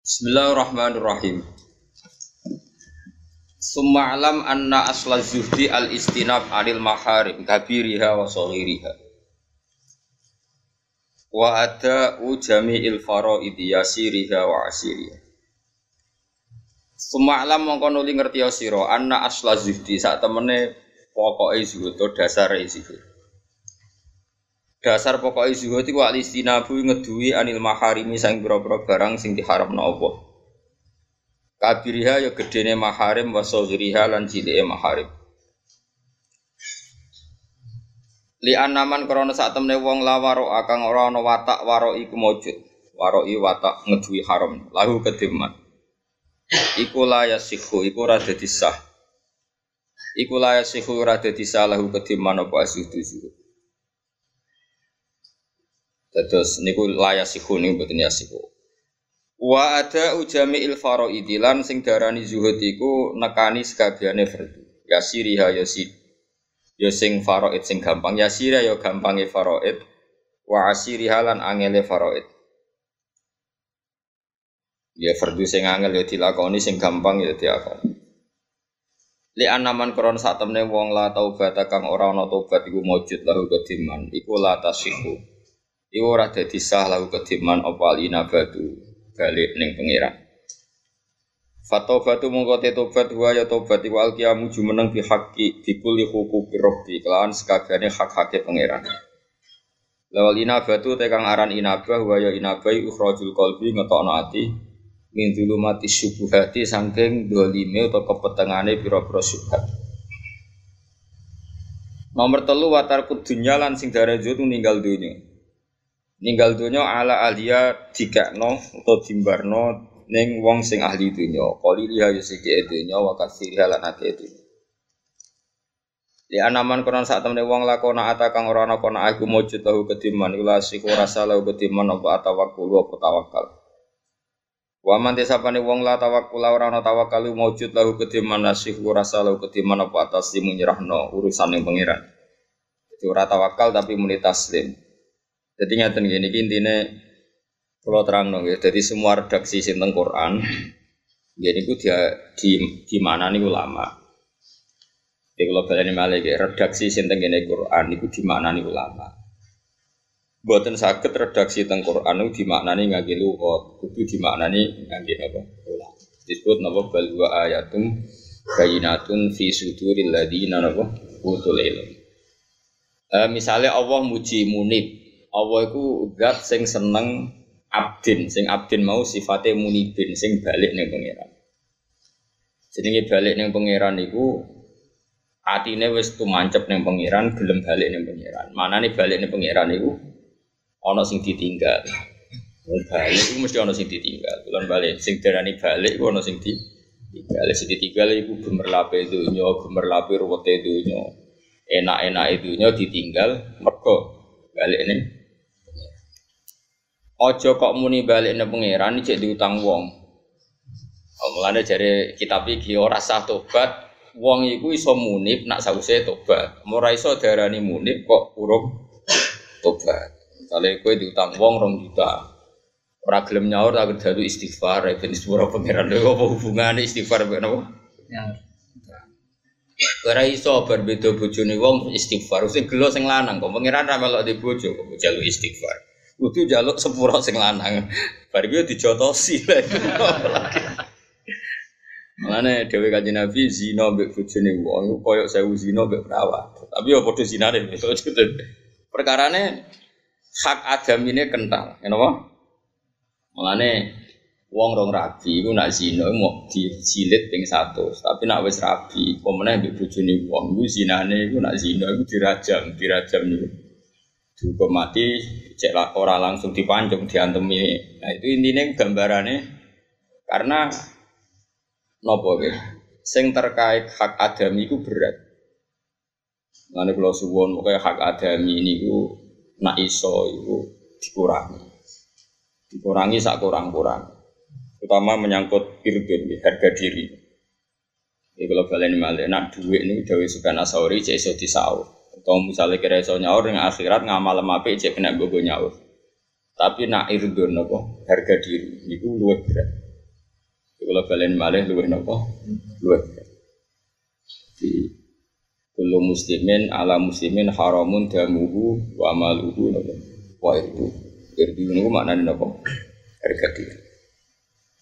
Bismillahirrahmanirrahim. Summa alam anna asla zuhdi al istinab anil maharim kabiriha wa saghiriha. Wa ada jami'il faraid yasiriha wa asiriha. Summa alam mongko nuli ngerti sira anna asla zuhdi sak temene pokoke zuhud dasar zuhud. Dasar pokoke zuhud iku al istinabu ngeduwi anil maharimi sang boro-boro barang sing diharamno Allah. Kabiriha ya gedene maharim wa saghiriha lan cilike maharim. Li anaman krana sak temne wong lawaro akang ora ana watak waro iku mujud. Waroi watak ngeduwi haram lahu kediman. Iku la yasihu iku ora dadi sah. Iku la yasihu ora dadi sah lahu kediman apa asudu zuhud. Terus niku la yasihu niku mboten yasihu. Wa ada ujami il fara'idilan sing darani zuhud iku nekani sekabiane fardu. Yasiriha yasid. Ya sing faraid sing gampang yasira ya gampange faraid. Wa asiriha lan angele faraid. Ya fardu sing angel ya dilakoni sing gampang ya dilakoni. Li anaman kron sak temne wong la taubat kang ora ana tobat iku mujud lahu kediman iku la tasihu. Iku ora dadi sah lahu kediman apa alinabatu balik ning pangeran. Fatobatu mongko te tobat wa ya tobat iku alqiyamu jumeneng bi haqqi bi kulli huquqi rabbi kelawan sekabehane hak-hake pangeran. Lawal inabatu te kang aran inabah wa ya inabai ukhrajul qalbi ngetokno ati min zulumati syubuhati saking dolime atau kepetengane pira-pira syubhat. Nomor telu watar kudunya lan sing darajo ninggal dunya ninggal dunya ala alia dikakno utawa dimbarno ning wong sing ahli dunya kali liha yo sithik dunya wa kasir lan akeh dunya Li anaman kono sak temene wong lakona ata kang ora ana kono aku mujud tahu kediman ila siku rasa lahu kediman apa tawakkul apa tawakal Wa man desapane wong la tawakkul ora ana tawakal mujud lahu kediman nasihu rasa lahu kediman apa atas nyerahno urusan yang pangeran. Jadi ora tawakal tapi muni taslim jadi ngeten gini, intinya kalau terang dong ya. Jadi semua redaksi sinten Quran, jadi itu dia di di mana nih ulama. Jadi kalau kalian malah ya, redaksi sinten gini Quran itu di mana nih ulama. Buatan sakit redaksi tentang Quran itu di mana nih ngagi luhut, itu di mana nih ngagi apa ulama. Disebut nama balwa ayatum bayinatun fi suduril ladina apa utul ilm. Uh, misalnya Allah muji munib, Allah itu zat sing seneng abdin, sing abdin mau sifatnya munibin, sing balik ning pangeran. Jenenge balik ning pangeran niku atine wis tumancep ning pangeran, gelem balik ning pangeran. Manane balik ning pangeran niku ana sing ditinggal. Balik iku mesti ana sing ditinggal. Kulo balik sing darani balik iku ana sing ditinggal. Sing ditinggal iku gemerlape donya, gemerlape ruwete donya. Enak-enak dunya ditinggal mergo balik ning Ojo kok muni balik ne pangeran cek diutang wong. Oh, mulane jare kitab iki ora sah tobat, wong iku iso munib nak sause tobat. Ora iso darani munib kok urung tobat. Misale kowe diutang wong rong juta. Ora gelem nyaur tak dadu istighfar ben sepuro pangeran lho apa hubungane istighfar ben apa? Ya. Ora iso berbeda bojone wong istighfar. Sing gelo sing lanang kok pangeran ra melok di bojo kok jalu istighfar. Kudu jaluk sepuro sing lanang. Bar iki dijotosi lha. Mane dhewe kanjeng Nabi zina mbek bojone wong koyo sewu zina mbek perawat. Tapi ya padha zinane. Perkarane hak adam ini kental, kenapa? Mulane wong rong rabi iku nak zina mau dicilit ping 100, tapi nak wis rabi, pemene mbek bojone wong iku zinane iku nak zina iku dirajam, dirajam niku dihukum mati cek ora langsung dipancung diantemi. Nah itu intinya gambarannya karena nopo ya sing terkait hak adami itu berat. Nanti kalau suwon pokoknya hak adami ini ku nak iso itu dikurangi. Dikurangi sak kurang kurang terutama menyangkut irdun harga diri. Ini kalau kalian malah nak duit ini dari sekian asauri cek iso disaur atau misalnya kira iso nyaur dengan akhirat ngamal lemah cek kena gogo nyaur. Tapi nak irdun apa harga diri itu luwih berat. Kalau balen malih luwih napa? Luwih. Di kullu muslimin ala muslimin haramun damuhu wa amaluhu napa? Wa itu. Irdu niku maknane napa? Harga diri.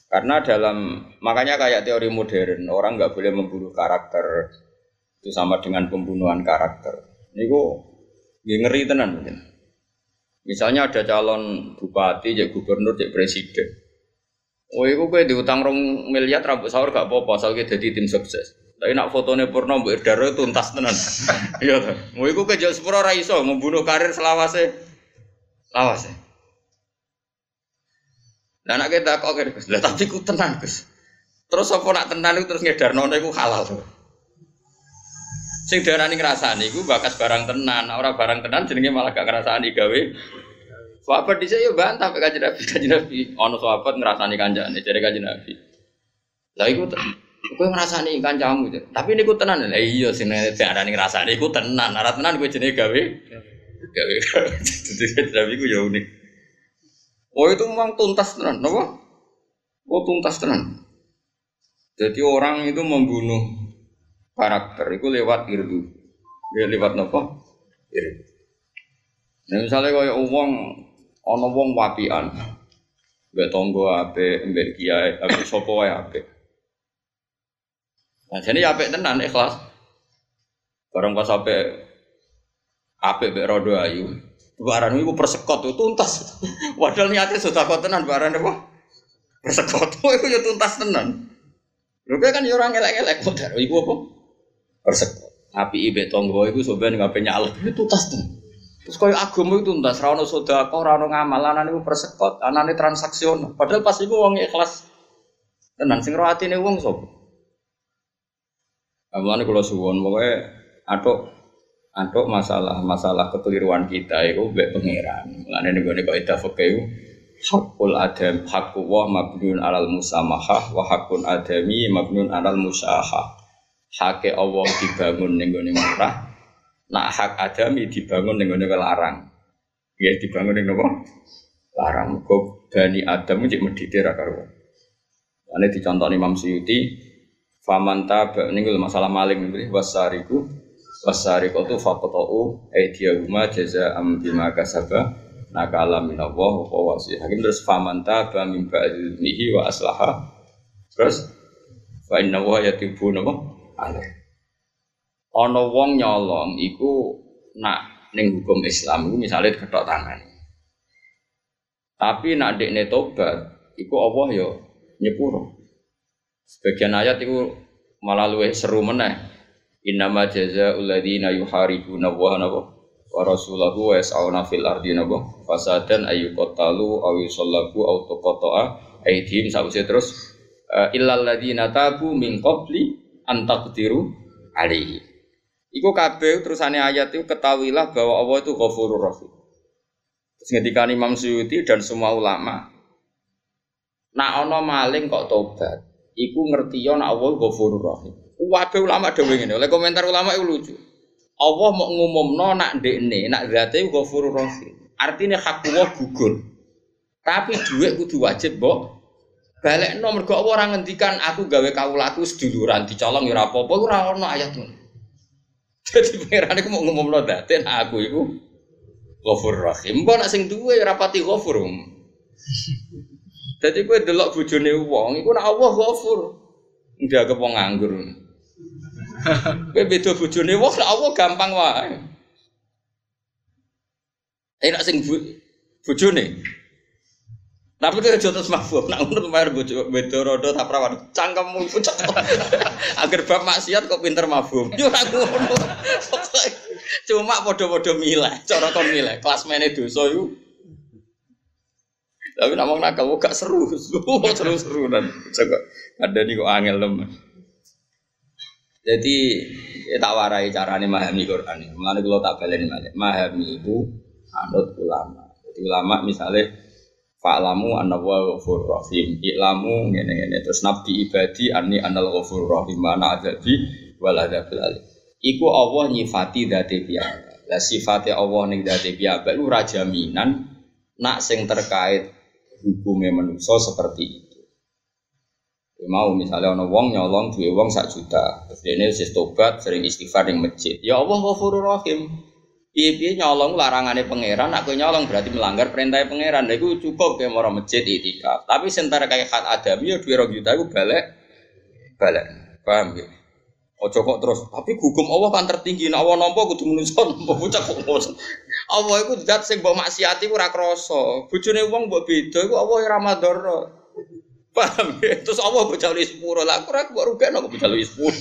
Karena dalam makanya kayak teori modern orang nggak boleh membunuh karakter itu sama dengan pembunuhan karakter. Niku ngeri tenan mungkin. Misalnya ada calon bupati, jadi gubernur, jadi presiden. Oh, itu gue diutang rong miliar rambut sahur gak apa-apa, kita jadi tim sukses. Tapi nak fotonya purna mbak Daro tuntas tenan. Iya. Mau iku kejauh sepuro raiso membunuh karir selawase. Selawase. Nah nak kita kok Gus. Lah tapi ku tenan Gus. Terus apa nak tenan itu terus ngedarno iku halal tuh. Sing darani ngrasani iku bakas barang tenan, ora barang tenan jenenge malah gak ngrasani gawe. Sahabat dhisik yo bantah pek kanjeng Nabi, kanjeng Nabi ana sahabat ngrasani kanjane jare kanjeng Nabi. Lah iku kowe ngrasani kancamu tapi niku tenan. Lah iya sing darani ngrasani iku tenan, ora tenan kowe jenenge gawe. Gawe. Dadi Nabi ku yo unik. Oh itu memang tuntas tenan, apa? Oh tuntas tenan. Jadi orang itu membunuh karakter itu lewat irdu. Ya lewat apa? Irdu. Nah misalnya kaya uang, ono wong wapian, mbek tonggo ape, mbek kiai, ape sopo wae ape. Nah jadi ape tenan ikhlas. Barang pas ape ape mbek rodo ayu, Barang itu persekot itu tuntas. Padahal niatnya sudah kau tenan barang apa? Persekot itu ya tuntas tenan. Lho kan ya orang elek-elek kok iku apa? Persekot. Api ibe tonggo itu sebenarnya nggak nyalek itu tuntas tenan. Terus kau agama itu tuntas, rano sudah kau rano ngamal, anak itu persekot, anak ini transaksional. Padahal pas itu uang ikhlas tenan, sing rohati ini uang sob. Amalane kalau suwon, pokoknya aduk Antuk masalah masalah kekeliruan kita itu baik pangeran. Mulane nego nego itu fakir hakul adam hakku wa mabnun alal musamahah wa hakun adami mabnun alal musahah. Hake Allah dibangun nego nego murah. Nak hak adami dibangun nego nego larang. Ya dibangun nego larang. Kok bani Adam cek medite ra karo. Ane dicontoh Imam Suyuti famanta ini masalah maling ini wasariku wasari kotu fakotou aidiyahuma jaza am bima kasaba nakala minallah wa wasi hakim terus famanta ba min ba'dhihi wa aslaha terus fa inna wa yatibu ale ana wong nyolong iku nak ning hukum Islam iku misale ketok tangan. Tapi nak dekne tobat iku Allah yo nyepuro. Sebagian ayat iku malah seru meneh. Innama jazaa'ul ladzina yuharibuna wa nawa wa rasulahu wa yas'auna fil ardi nawa fasadan ayyuqatalu aw yusallabu aw tuqata'a aydihim. Sause terus uh, illal ladzina tabu min qabli an taqdiru alaihi. Iku kabeh terusane ayat itu ketahuilah bahwa Allah itu Ghafurur Rahim. Terus ngendikan Imam Suyuti dan semua ulama, nak ono maling kok tobat, iku ngerti yo nak Allah Ghafurur Rahim. Wabe ulama dewe ngene. Oleh komentar ulama itu lucu. Allah mau ngumumno nak dekne, nak zate ghafurur rahim. Artinya hak Allah gugur. Tapi duit kudu wajib, Mbok. Balik no mergo Allah ora ngendikan aku gawe kawulaku seduluran dicolong ya apa-apa ora ono ayat ngono. Jadi pangeran iku mau ngumumno date nak aku iku ghafur rahim. Mbok nak sing duwe ora pati. Jadi kowe delok bojone wong iku nak Allah ghafur. Ndak kepong nganggur. Kowe beda wong lek Allah gampang wae. Enak sing bojone. Tapi itu jotos mabuk, nak ngono bayar bojo beda rodo tak perawan. Cangkemmu pucet. Agar bab maksiat kok pinter mabuk. Yo ngono. Cuma padha-padha milih, cara kon milih. Kelas mene dosa iku. Tapi nak mau nakal gak seru, seru-seru dan coba ada nih kok angel lemes. Jadi ya tak warai carane memahami Quran. Mengenai kalau tak balik balik, memahami itu anut ulama. Jadi ulama misalnya fa'lamu anna wa ghafur rahim. I'lamu ngene-ngene terus nabi ibadi anni anal ghafur rahim mana adabi wal adabil alim. Iku Allah nyifati dzati piyambak. Lah sifate Allah ning dzati piyambak lu raja minan nak sing terkait hukumnya manusia seperti itu. mau misalnya ono wong nyolong duwe wong sak juta. Terus dene wis tobat sering istighfar ning masjid. Ya Allah Ghafurur Rahim. Piye-piye nyolong larangane pangeran, aku nyolong berarti melanggar perintah pangeran. Lha iku cukup ke moro masjid itikaf. Tapi sentara kayak hak adami ya duwe 2 juta iku balik balik. Paham ya? Ojo kok terus, tapi hukum Allah kan tertinggi. Nek Allah nampa kudu menungso nampa bocah kok. Allah iku zat sing mbok maksiati ora krasa. Bojone wong mbok beda iku Allah ora madara. Paham ya? Terus Allah bocah lu sepuro. Lah aku ora kok rugekno kok bocah lu sepuro.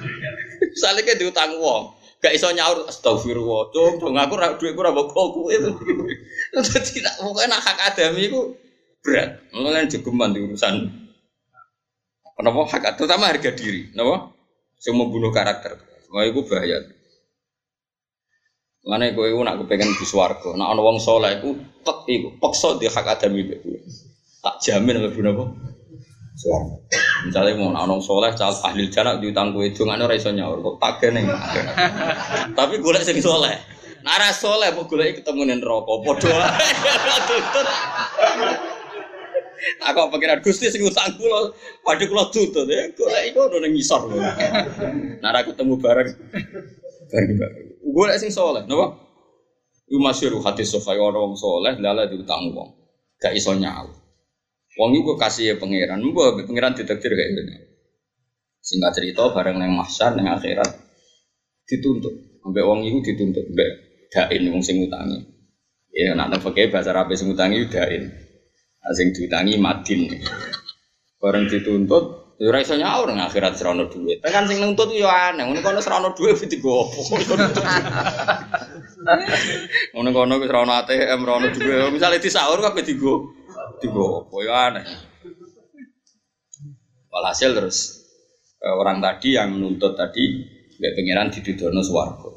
Misale ke diutang wong, gak iso nyaur astagfirullah. Cung, cung aku ora dhuwitku ora mbok kowe. Dadi nak pokoke nak hak adami iku berat. Mulane jogeman di urusan Kenapa hak terutama harga diri, kenapa? Yang membunuh karakter. Wah, itu bahaya. Mana kowe iku nak kepengen di swarga, nak ana wong saleh iku tek iku paksa di hak adami iku. Tak jamin mlebu napa? Swarga. Misalnya mau ana wong saleh cal ahli jarak diutang kowe dongane ora iso nyaur kok ning. Tapi golek sing saleh. Nak ora saleh kok golek ketemu ning neraka padha Aku pikiran Gusti sing utang kula, padha kula tutut ya, golek iku ono ning ngisor. Nah ra ketemu bareng. Bareng bareng. Golek sing saleh, napa? Iku masyhur hadis sofai ono wong saleh lala diutang wong. Gak iso nyaur. Wong iku kasih ya pangeran, mbok pangeran ditakdir kayak gini. Singkat cerita bareng nang mahsyar nang akhirat dituntut. Sampai wong iku dituntut mbek dain wong sing utangi. Ya nak nang pakai bahasa Arab sing utangi dain. Nah, sing diutangi madin. Bareng dituntut, ya ora iso nyaur nang akhirat serono duit. Kan sing nuntut yo aneh, ngono kono serono duit digo opo. Ngono kono wis ora ono ATM, ora ono duit. Misale disaur kabeh digo digo opo yo aneh. Walhasil terus eh, orang tadi yang menuntut tadi Mbak Pangeran didudono swarga.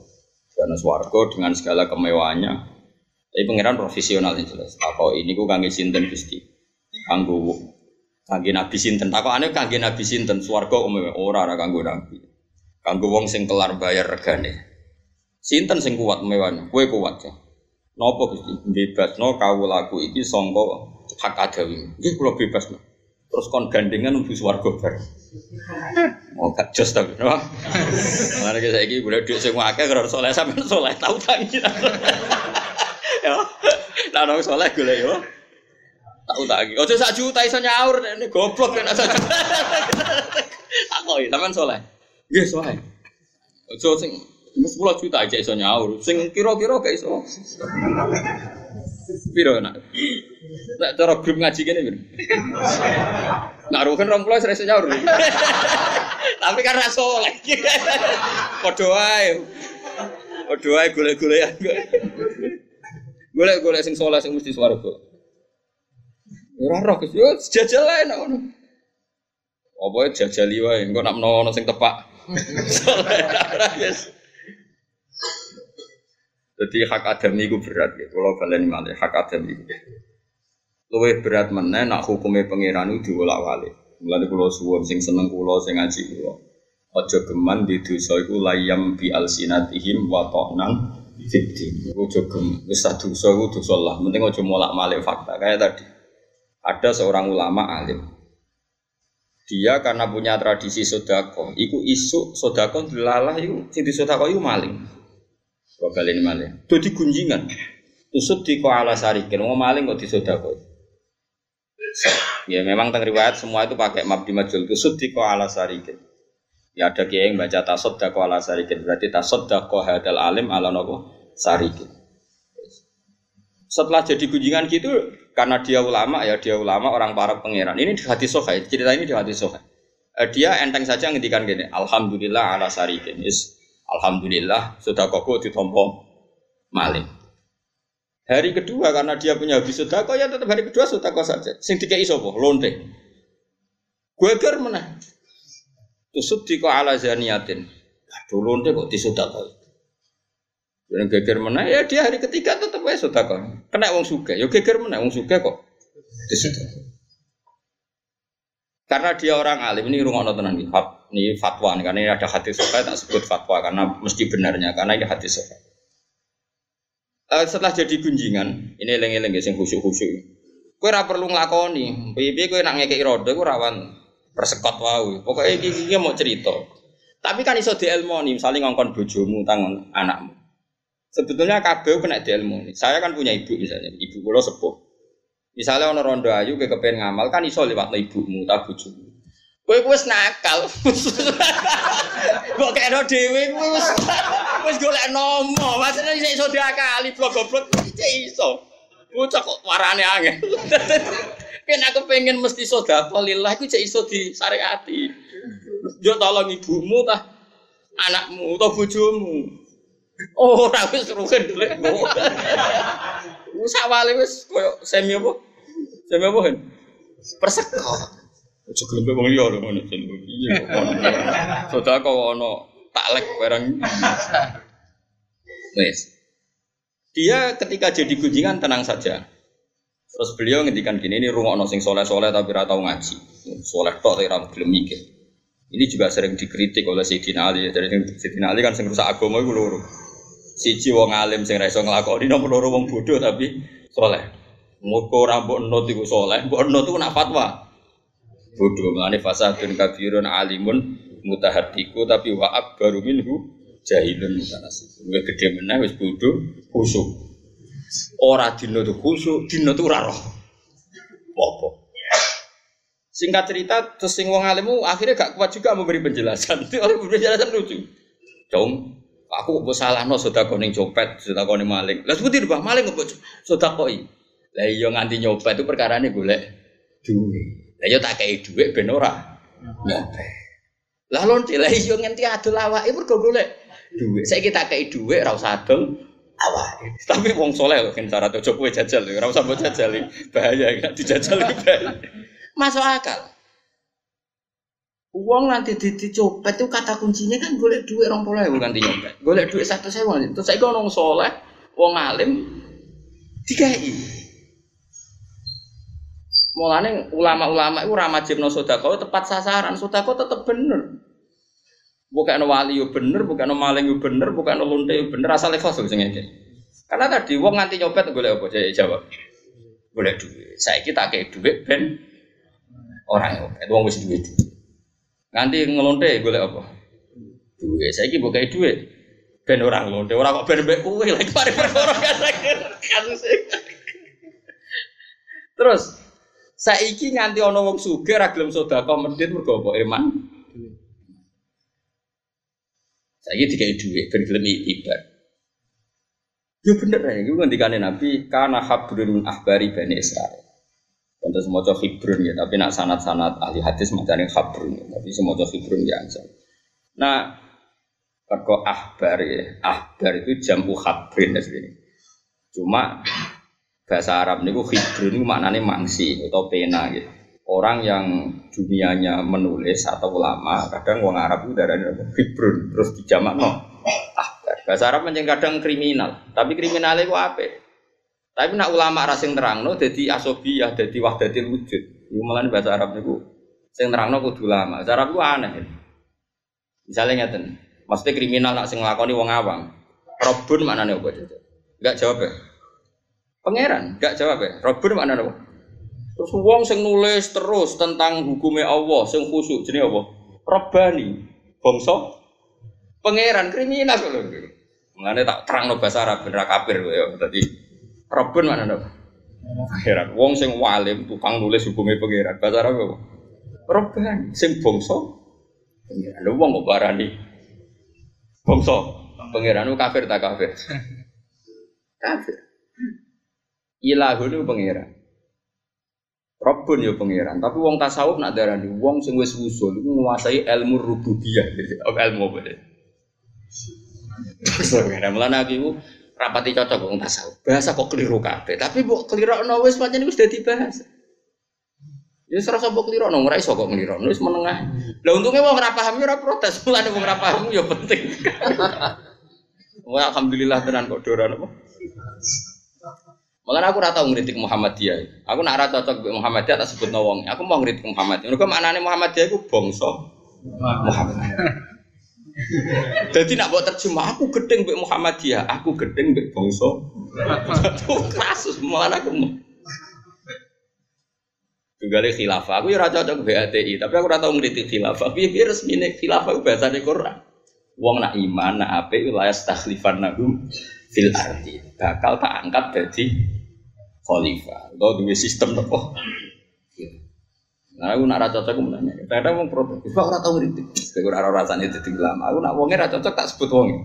Didudono swarga dengan segala kemewahannya. Tapi pangeran profesional yang jelas. Tako ini ku kangge sinten gusti. Kanggo kangge nabi sinten. Tako ane kangge nabi sinten. Swarga umum ora ora kanggo nabi. Kanggo wong sing kelar bayar regane. Sinten sing kuat mewan. Kue kuat ya. Nopo gusti bebas no kau laku iki songko hak adawi. Iki kulo bebas no. Terus kon gandengan untuk swarga bar. Mau gak jos no? Mana kita iki boleh duit semua akeh kalau soleh sampai soleh tahu tangi. ya. Lah nang saleh golek yo. Tak utangi. Ojo sak juta iso nyaur ini goblok kan sak juta. Tak kok sampean saleh. Nggih saleh. Ojo sing 10 juta aja iso nyaur. Sing kira-kira gak iso. Piro nak? Nak cara grup ngaji kene piro? Nak rugen 20 wis iso nyaur. Tapi kan ra saleh. Padha wae. Padha wae golek-golekan. Golek-golek sing saleh sing mesti swarga. Ora roh Gus, yo jajal ae nek ngono. Apa jajali wae, engko nak menawa sing tepak. Saleh ora yes. Jadi hak adami itu berat ya. Kalau kalian malah hak adami itu. Luwih berat mana nak hukumnya pangeran itu diulak walik. Mulai kulo suwon sing seneng kulo sing ngaji kulo. Ojo geman di dosa iku layam bi alsinatihim wa ta'nan fitri. Ojo gem wis dosa iku dosa lah. Penting ojo molak-malik fakta kayak tadi. Ada seorang ulama alim. Dia karena punya tradisi sodako, iku isu sodako dilalah iku sing sodako iku maling. Kok kali ini maling. Itu digunjingan. Tusuk di ko ala sarikin, mau maling kok disodako. Ya memang tentang riwayat semua itu pakai mabdi majul. Tusuk di ko ala sarikin. Ya ada kiai yang baca tasod dako ala sarikin. Berarti tasod dako hadal alim ala nopo sarikin. Setelah jadi gunjingan gitu, karena dia ulama ya dia ulama orang para pangeran. Ini di hati sohai, cerita ini di hati sohai. Dia enteng saja ngendikan gini, Alhamdulillah ala sarikin. Yes. Alhamdulillah sudah koko ditompo maling. Hari kedua karena dia punya habis sudah ya tetap hari kedua sudah kok saja. Sing dikei sapa? Lonte. Gue ger mana? Tusuk di ala zaniatin. Aduh lonte kok disudah kok. Yang geger mana? Ya dia hari ketiga tetap aja sudah kok. Kena wong suka. Ya geger mana? Wong suka kok disudah. Karena dia orang alim ini rumah tenan nih, ini fatwa nih karena ini ada hati sofa tak sebut fatwa karena mesti benarnya karena ini hati sofa. Uh, setelah jadi gunjingan, ini lengi-lengi sing khusyuk khusyuk. Kue ora perlu nglakoni, piye kue nak ngekek roda, kue rawan persekot wau. Pokoknya iki iki mau cerita. Tapi kan iso dielmoni, misalnya ngongkon bojomu tangan anakmu. Sebetulnya kabeh kena dielmoni. Saya kan punya ibu misalnya, ibu kula sepuh. Misalnya ono rondo ayu ke kepen ngamal kan iso liwat ibumu ta bojomu. Kowe wis nakal. Kok kena dhewe kowe wis wis golek nomo. Maksudnya iso diakali blok-blok iso. Bocah kok warane angin. Kan aku pengen mesti sedekah lillah iku cek iso disyariati. Yo tolong ibumu tah anakmu atau bojomu. Oh, ora wis rugen dulu. Wis awale wis koyo semi apa? Semi apa kan? Perseko. Ojo gelem wong liya lho ngono jenenge. Iya kok. Sedekah ono taklek barang. Wes. Dia ketika jadi gunjingan tenang saja. Terus beliau ngendikan gini, ini rumah sing soleh-soleh tapi ratau ngaji. Soleh tok tapi ram belum mikir. Ini juga sering dikritik oleh Sayyidina Ali. Jadi Sayyidina Ali kan sing rusak agama itu loro. Siji wong alim sing ra iso nglakoni nomor loro wong bodoh tapi soleh. Muga ora mbok enut iku soleh, mbok enut iku nak fatwa. Bodoh mlane fasadun kabirun alimun mutahaddiku tapi wa akbaru minhu jahilun mutanasib. Luwih gedhe meneh wis bodoh khusuk. Ora dina tuh khusuk, dina tuh ora roh. Apa? Singkat cerita, terus sing wong alimmu akhirnya gak kuat juga memberi penjelasan. Itu memberi penjelasan lucu. Dong, aku kok salah no sudah koning copet, sudah koning maling. Lah seperti itu maling sudah koi. Lah iya nganti nyopet itu perkara ini golek duit. Lah iya tak kayak duit ben ora nyopet. Lah lonte lah iya nganti adol awake mergo golek duit. Saya kita kayak duit ra usah adol. Tapi wong soleh lho kan cara coba kowe jajal ora usah mbok jajal bahaya nek dijajal bahaya. Masuk akal. Uang nanti dicopet itu kata kuncinya kan golek duit orang pola bukan nyopet. Golek duit satu sewa. Terus saya ngomong soleh, wong alim, dikai. Mulane ulama-ulama itu ramajib no sodako tepat sasaran, sodako tetap bener. Bukan wali yo bener, bukan maling yo bener, bukan lonte yo bener, asal ikhlas sing Karena tadi wong nganti nyopet golek apa? Saya jawab. Golek duit. Saya kita kayak duit ben orang nyopet, wong wis duit. Nganti ngelonte golek apa? Duit. Saya buka kayak duit. Ben orang lonte, orang kok ben mbek kowe lagi pare perkara kasus. Terus saiki nganti ana wong sugih ra gelem sedekah medhit mergo apa iman. Saiki dikai dhuwit ben gelem itibar. Yo bener ya, itu ngendikane Nabi karena habrun ahbari Bani Israel. Tentu semua hibrun ya, tapi nak sanat-sanat ahli hadis macam yang habrun ya, tapi semua hibrun ya. Nah, kalau ahbar ya, ahbar itu jamu habrin ya Cuma bahasa Arab niku hibrun itu maknanya mangsi atau pena gitu. Orang yang dunianya menulis atau ulama, kadang wong Arab itu darahnya hibrun, terus dijamak no. Ahbar. Bahasa Arab kadang kriminal, tapi kriminalnya itu apa? Tapi nak ulama rasing terang no, jadi asobiyah, jadi wahdatil wujud. Ini malah bahasa Arab niku sing terang no kudu ulama. Bahasa Arab itu aneh. Misalnya ngeten, maksudnya kriminal nak sing nglakoni wong awam. Robun maknane apa? Enggak jawab ya. Pangeran, gak jawab ya. Robber mana nopo? Terus wong sing nulis terus tentang hukumnya Allah, sing khusyuk jenis apa? Robbani, bangsa pangeran kriminal lho. Mulane tak terang no bahasa Arab bener kafir ya. Dadi Robber mana nopo? Pangeran. Wong sing walim tukang nulis hukumnya pangeran. Bahasa Arab apa? Robbani, sing bangsa pangeran. Lho wong kok barani bangsa pangeran kafir tak kafir? kafir. Ilahun itu pangeran. Rabbun ya pangeran. Tapi wong tasawuf nak darani wong sing wis usul iku menguasai ilmu rububiyah. ilmu apa deh? Pangeran mulane aku rapati cocok wong tasawuf. Bahasa kok keliru kabeh. Tapi mbok kelirokno wis pancen wis dadi bahasa. Ya serasa mbok kelirokno ora iso kok kelirokno wis menengah. Lah untungnya wong ora paham ya ora protes. Mulane wong ora paham ya penting. Wah, alhamdulillah tenan kok doran apa? Malah aku rata ngeritik Muhammadiyah. Aku nak rata cocok Muhammad Muhammadiyah tak sebut nawong. Aku mau ngeritik Muhammadiyah. Mereka maknanya Muhammadiyah itu bongso Muhammadiyah. Jadi nak buat terjemah aku gedeng Muhammad Muhammadiyah, aku gedeng mbek bongso. Itu kasus malah aku mau. Tunggale khilafah. Aku ya ora cocok BATI, tapi aku ora tau ngritik khilafah. Piye piye resmine khilafah bahasane Quran. Wong nak iman, nak apik la yastakhlifan nagum fil ardi. Bakal tak angkat dadi khalifah. Atau duwe sistem apa? Nah, aku nak rasa cocok aku menanya. Kadang wong protes, "Kok ora tau ngritik?" Saya ora rasane dadi ulama. Aku nak wonge ra cocok tak sebut wonge.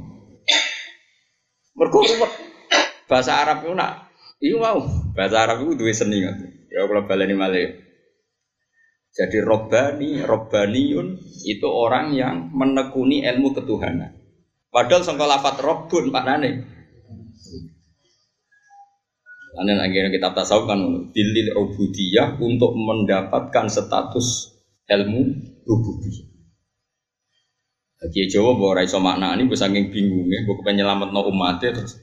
Mergo bahasa Arab itu nak iya mau bahasa Arab itu duwe seni kan. Ya kalau baleni malih. Jadi robbani, robbaniun itu orang yang menekuni ilmu ketuhanan. Padahal sangka lafat robbun maknane. Ane akhirnya kitab tasawuf kan dilil ubudiyah untuk mendapatkan status ilmu rububiyah. Jadi Jawa bahwa raiso makna ini gue saking bingung ya, gue kepenyelamat no umatnya terus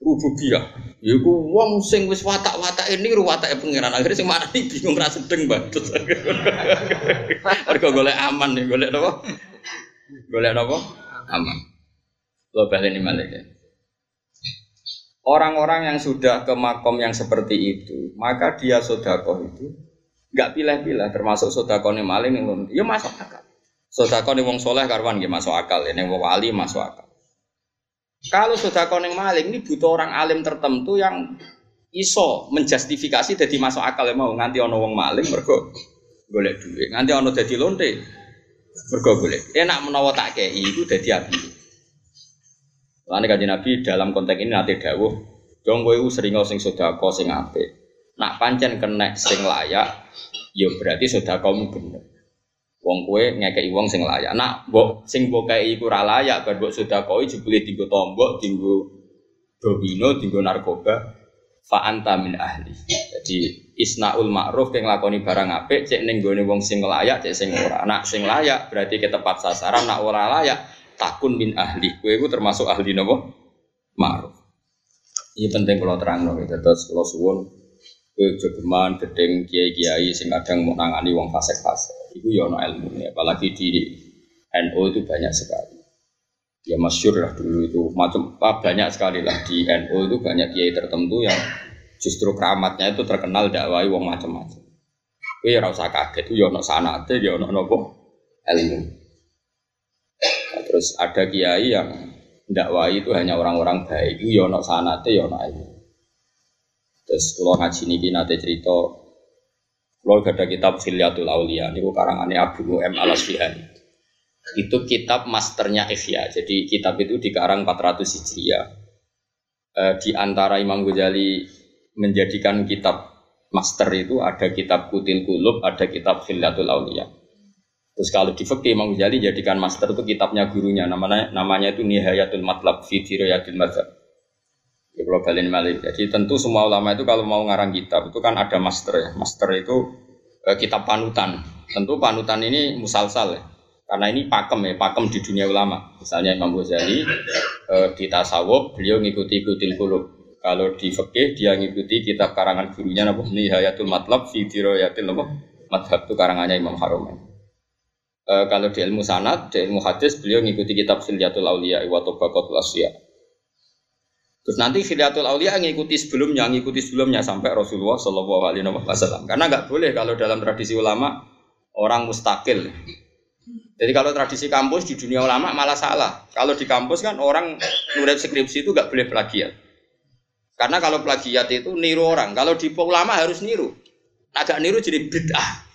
rububiyah. Ya ku wong sing wis watak-watak ini ru watake pangeran. Akhirnya sing mana nih bingung ra sedeng banget. Mergo golek aman nih, golek napa? Golek napa? Aman. Lo baleni malih ya. Orang-orang yang sudah ke makom yang seperti itu, maka dia sodakoh itu nggak pilih-pilih, termasuk sodakohnya maling yang ya masuk akal. Sodakohnya wong soleh karwan ya masuk akal, ini wong wali masuk akal. Kalau sudah koneng maling ini butuh orang alim tertentu yang iso menjustifikasi jadi masuk akal ya mau nganti ono wong maling mergo golek duit nganti ono jadi lonte mergo golek enak menawa tak kei itu jadi api Lalu kaji Nabi dalam konteks ini nanti dawuh dong gue sering sing sodako sing ape nak pancen kena sing layak ya berarti sodako bener Wong kue ngekei wong sing layak. Nak mbok sing mbok kei iku ora layak bar mbok sedekoi jebule dienggo tombok, dienggo domino, dienggo narkoba. Fa anta min ahli. Jadi isnaul ma'ruf keng lakoni barang apik cek ning gone wong sing layak cek sing ora. Nak sing layak berarti ke tepat sasaran, nak ora layak takun min ahli. Kue iku termasuk ahli napa? Ma'ruf. Ini penting kalau terang loh, terus kalau suwun kue jogeman, gedeng kiai-kiai sing kadang mau nangani wong fasek-fasek itu ya ilmu ya apalagi di NU itu banyak sekali. Ya masyur lah dulu itu. Macam ah, banyak sekali lah di NU itu banyak kiai tertentu yang justru keramatnya itu terkenal dakwai wong macam-macam. Itu ya rasa kaget itu ya ono sanate ya ono nopo ilmu terus ada kiai yang dakwai itu hanya orang-orang baik itu ya ono sanate ya ono ilmu terus kalau ngaji niki nate cerita kalau ada kitab Khilyatul Aulia, ini karangannya Abu Nu'em al Asfihani. Itu kitab masternya Ihya. Jadi kitab itu dikarang 400 Hijriah. E, di antara Imam Ghazali menjadikan kitab master itu ada kitab Kutil Kulub, ada kitab Khilyatul Aulia. Terus kalau di fikih Imam Ghazali jadikan master itu kitabnya gurunya namanya namanya itu Nihayatul Matlab fi Dirayatul Mazhab. Ya kalau balen malik. Jadi tentu semua ulama itu kalau mau ngarang kitab itu kan ada master ya. Master itu eh, kitab panutan. Tentu panutan ini musalsal ya. Karena ini pakem ya, pakem di dunia ulama. Misalnya Imam Ghazali eh, di tasawuf beliau ngikuti ikutin kulub. Kalau di fikih dia ngikuti kitab karangan gurunya napa Nihayatul Matlab fi Dirayatil napa Madhab itu karangannya Imam Haromen. E, kalau di ilmu sanad, di ilmu hadis beliau ngikuti kitab Silyatul Auliya wa Tabaqatul Asya. Terus nanti Khiliatul Aulia ngikuti sebelumnya, ngikuti sebelumnya sampai Rasulullah Shallallahu Alaihi Wasallam. Karena nggak boleh kalau dalam tradisi ulama orang mustakil. Jadi kalau tradisi kampus di dunia ulama malah salah. Kalau di kampus kan orang nulis skripsi itu nggak boleh plagiat. Karena kalau plagiat itu niru orang. Kalau di ulama harus niru. Agak niru jadi bid'ah.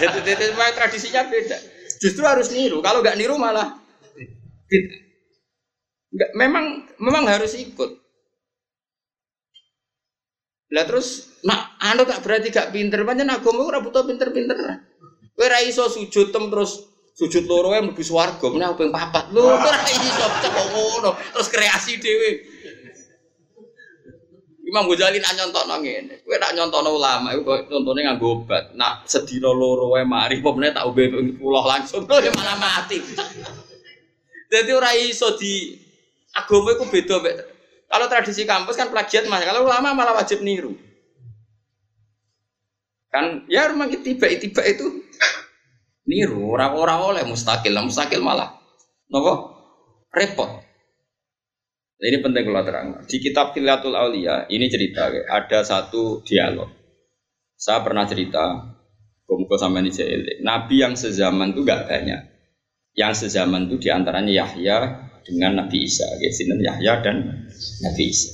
Jadi, tradisinya beda. Justru harus niru. Kalau nggak niru malah. Enggak, memang memang harus ikut. Lah terus nak anu tak berarti gak pinter, pancen agama ora butuh pinter-pinter. Kowe ra iso sujud tem terus sujud loro yang mlebu swarga, meneh ping papat. Lho ora iso cekok ngono, terus kreasi dhewe. Imam Ghazali nak nyontokno ngene. Kowe nak nyontokno ulama iku kok contone nganggo obat. Nak sedina loro wae mari apa meneh tak ombe puluh langsung malah mati. Jadi ora iso di Agama itu beda, Kalau tradisi kampus kan plagiat mas, kalau ulama malah wajib niru. Kan ya rumah tiba-tiba itu niru orang-orang oleh mustakil, mustakil malah nopo repot. Ini penting kalau terang. Di kitab Filatul Aulia ini cerita ada satu dialog. Saya pernah cerita, Kumpul sama ini Nabi yang sezaman itu gak banyak. Yang sezaman itu di antaranya Yahya dengan Nabi Isa. Sini Yahya dan Nabi Isa.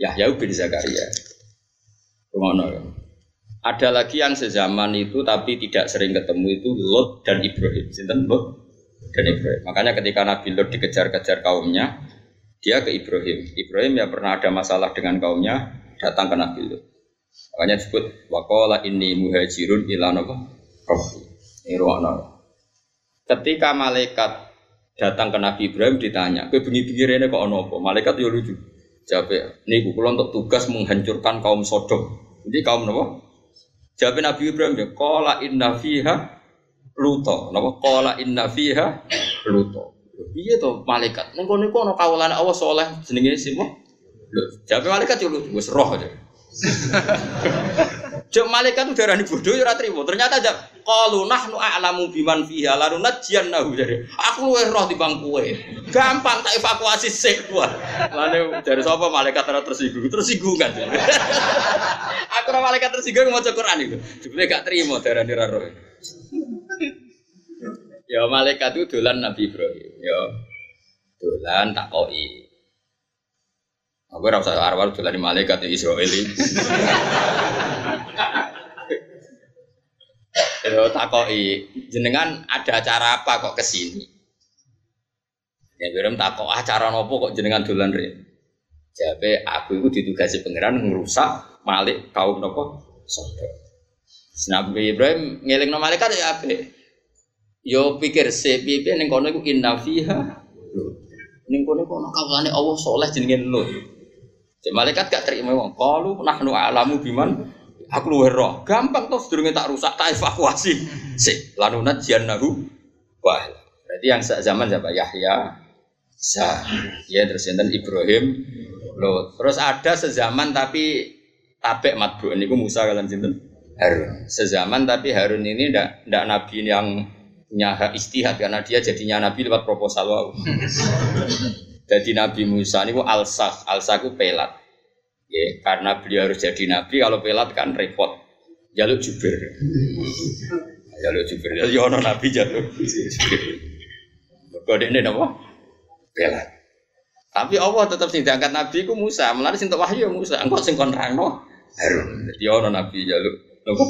Yahya bin Zakaria. Ya. Ada lagi yang sezaman itu tapi tidak sering ketemu itu Lot dan Ibrahim. Sinten Lot dan Ibrahim. Makanya ketika Nabi Lot dikejar-kejar kaumnya, dia ke Ibrahim. Ibrahim ya pernah ada masalah dengan kaumnya, datang ke Nabi Lot. Makanya disebut wakola ini muhajirun ila napa? Rabbi. Ini Ketika malaikat datang ke Nabi Ibrahim ditanya, "Kowe bengi-bengi rene kok ana apa?" Malaikat yo lucu. Jawab, "Niku kula untuk tugas menghancurkan kaum Sodom." Jadi kaum napa? Jawab Nabi Ibrahim ya, "Qala inna fiha luto." Napa? Qala inna fiha luto. Piye to malaikat? Ning kono iku ana kawulane Allah saleh jenenge. Lho, jawab malaikat yo lucu, wis roh aja. Jok malaikat itu darah bodoh ya trimo. Ternyata aja qalu nahnu a'lamu biman fiha lalu nahu jadi. Aku luwih roh timbang kowe. Gampang tak evakuasi sik gua. Lane dari sapa malaikat ora tersinggung, tersinggung kan. aku malaikat tersinggung maca Quran itu. Jebule gak trimo darane ra roh. Ya malaikat itu dolan Nabi Ibrahim. Ya dolan tak koi. Aku ora usah arwah dolan malaikat Israel ini. Yo takoki, jenengan ada acara apa kok ke sini? Ya Ibrahim takok acara nopo kok jenengan dolan re? Jabe aku itu ditugasi pangeran ngerusak malik kaum nopo Sodom. Nabi Ibrahim ngeling malaikat ya ape. Yo pikir se piye ning kono iku inna fiha. Ning kono kono kaulane Allah soleh jenenge Lut. Cek malaikat gak terima wong. Qalu nahnu alamu biman aku luwe roh. Gampang tuh sedurunge tak rusak tak evakuasi. Si lanunat nahu wah. Berarti yang zaman siapa? Yahya, Sa, ya terus enten Ibrahim, Lot. Terus ada sezaman tapi tabek matbu ini Musa kalian sinten Harun. Sezaman tapi Harun ini ndak ndak nabi yang punya hak istihad karena dia jadinya nabi lewat proposal wow. Jadi Nabi Musa ini alsah, alsah itu pelat. Ya, karena beliau harus jadi nabi, kalau pelat kan repot. Jaluk jubir. Jaluk jubir. Ya ono nabi jaluk jubir. Ini apa? Pelat. Tapi Allah tetap sing diangkat nabi ku Musa, melalui sing wahyu ya Musa. Engkau sing kon rangno Harun. Jadi ono nabi jaluk apa?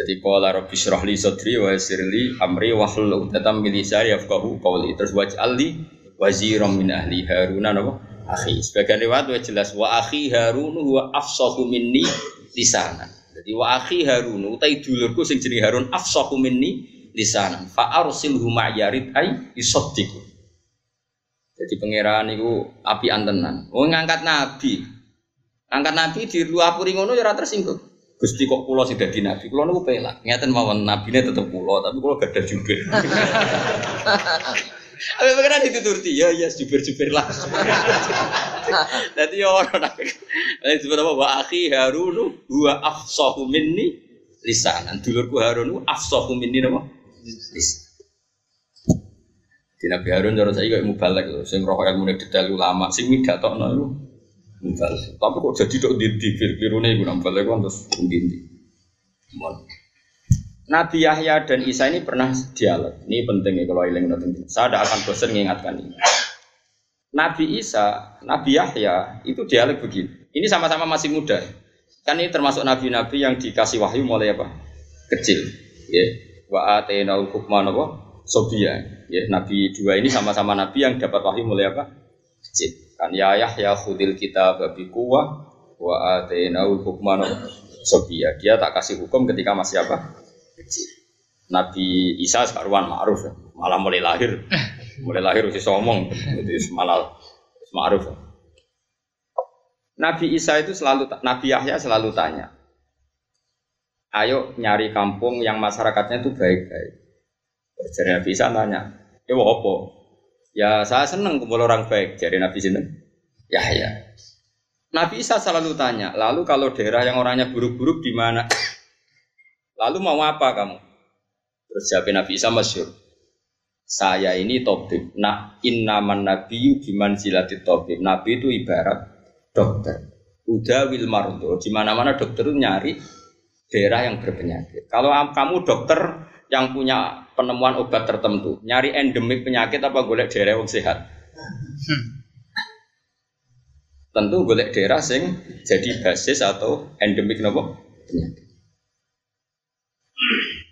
Jadi qala rabbi syrah li sadri wa yassir li amri wa hlul 'uqdatam min lisani yafqahu qawli. Terus waj'al li waziran min ahli haruna napa? Akhi. Sebagian riwayat wa jelas wa akhi harun huwa afsahu minni lisanan jadi wa akhi harun utai dulurku sing jenenge harun afsahu minni lisanan fa arsilhu ma'yarid ay isaddiqu jadi pangeran itu api antenan. Oh ngangkat nabi. Angkat nabi di luapuri ngono ya tersinggung Gusti kok pulau sih dadi nabi, pulau niku pelak. Ngeten mawon nabine tetep pulau, tapi pulau gak ada jubir. Tapi pengen dituturti ya ya jubir-jubir lah. Jadi ya orang nak. Ini disebut apa? Wa akhi Harun huwa afsahu minni lisanan. Dulurku Harun afsahu minni apa? Lisan. Di Nabi Harun cara saya kayak mubalek loh, sing roh ilmu detail ulama, sing midatokno itu mubalek. Tapi kok jadi dok di di firune iku mubalek kan terus Nabi Yahya dan Isa ini pernah dialog. Ini penting ya kalau ilang penting. Saya tidak akan bosan mengingatkan ini. Nabi Isa, Nabi Yahya itu dialog begini. Ini sama-sama masih muda. Kan ini termasuk nabi-nabi yang dikasih wahyu mulai apa? Kecil. Ya. Wa atenal hukman? Sobia. Ya, nabi dua ini sama-sama nabi yang dapat wahyu mulai apa? Kecil. Kan ya Yahya khudil kita babi kuwah wa atenal hukman Sobia. Dia tak kasih hukum ketika masih apa? kecil. Nabi Isa sekaruan ma'ruf ya. malah mulai lahir, mulai lahir usia somong, jadi malah ma'ruf. Ya. Nabi Isa itu selalu, Nabi Yahya selalu tanya, ayo nyari kampung yang masyarakatnya itu baik-baik. Jadi Nabi Isa tanya, ya apa? Ya saya seneng kumpul orang baik. Jadi Nabi Sinten, Yahya. Nabi Isa selalu tanya, lalu kalau daerah yang orangnya buruk-buruk di mana? Lalu mau apa kamu? Terus jawab Nabi Isa masyur. Saya ini tobib. Nah, innaman nabi biman silati tobib. Nabi itu ibarat dokter. Udah wil. Di mana-mana dokter itu nyari daerah yang berpenyakit. Kalau kamu dokter yang punya penemuan obat tertentu, nyari endemik penyakit apa golek daerah yang sehat? Tentu golek daerah sing jadi basis atau endemik nopo.